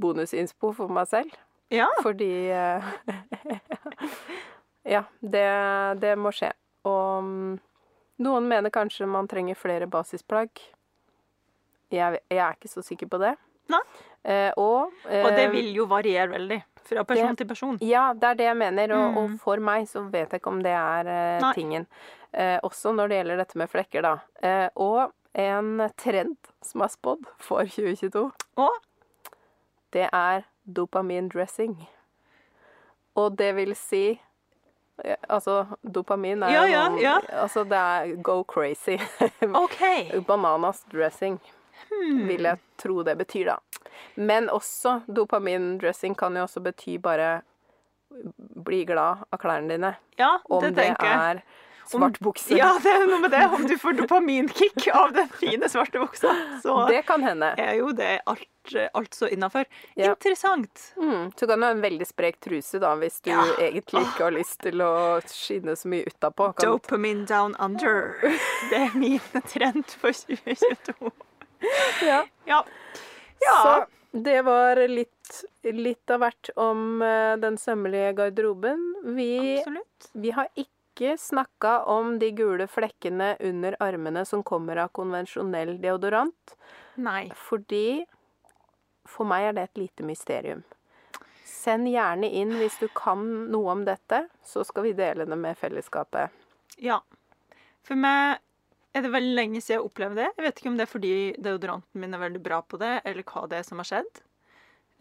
bonusinspo for meg selv. Ja. Fordi eh, Ja, det, det må skje. Og mm, noen mener kanskje man trenger flere basisplagg. Jeg, jeg er ikke så sikker på det. Eh, og, Og det eh, vil jo variere veldig. Fra person det- til person. ja, det er det jeg mener, og, og Mm. for meg så vet jeg ikke om det er eh, tingen. Eh, også når det gjelder dette med flekker, da. Eh, og en trend som er spådd for 2022, Og det er dopamindressing. Og det vil si eh, Altså, dopamin er Ja, jo ja, noe- ja. Altså, det er go crazy. OK. Bananas dressing, Hmm. vil jeg tro det betyr, da. Men også dopamindressing kan jo også bety bare bli glad av klærne dine. Ja, Om det det, tenker er svart bukse. Ja, det er noe med det. Om du får dopaminkick av den fine svarte buksa, så Det kan hende. er jo det alt, så innafor. Ja. Interessant. Mm. Så kan du ha en veldig sprek truse, da, hvis du Ja. egentlig ikke har lyst til å skinne så mye utapå. Kan- Dopamine down under. Det er min trend for 2022. Ja. Ja. ja. Så det var litt, litt av hvert om eh, den sømmelige garderoben. Vi, Absolutt. vi har ikke snakka om de gule flekkene under armene som kommer av konvensjonell deodorant, Nei. fordi for meg er det et lite mysterium. Send gjerne inn hvis du kan noe om dette, så skal vi dele det med fellesskapet. Ja. For meg er det veldig lenge siden jeg opplevde det. Jeg vet ikke om det er fordi deodoranten min er veldig bra på det, eller hva det er som har skjedd.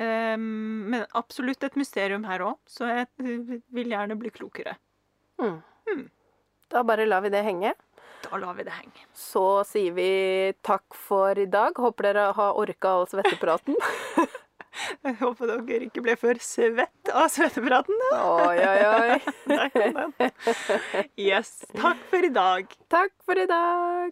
Um, men absolutt et mysterium her òg, så jeg vil gjerne bli klokere. Da bare lar vi det henge. Da lar vi det henge. Så sier vi takk for i dag. Håper dere har orka all svettepraten. Jeg håper dere ikke ble for svett av svettepraten. Oi, oi, oi. Der kom den. Yes. Takk for i dag. Takk for i dag.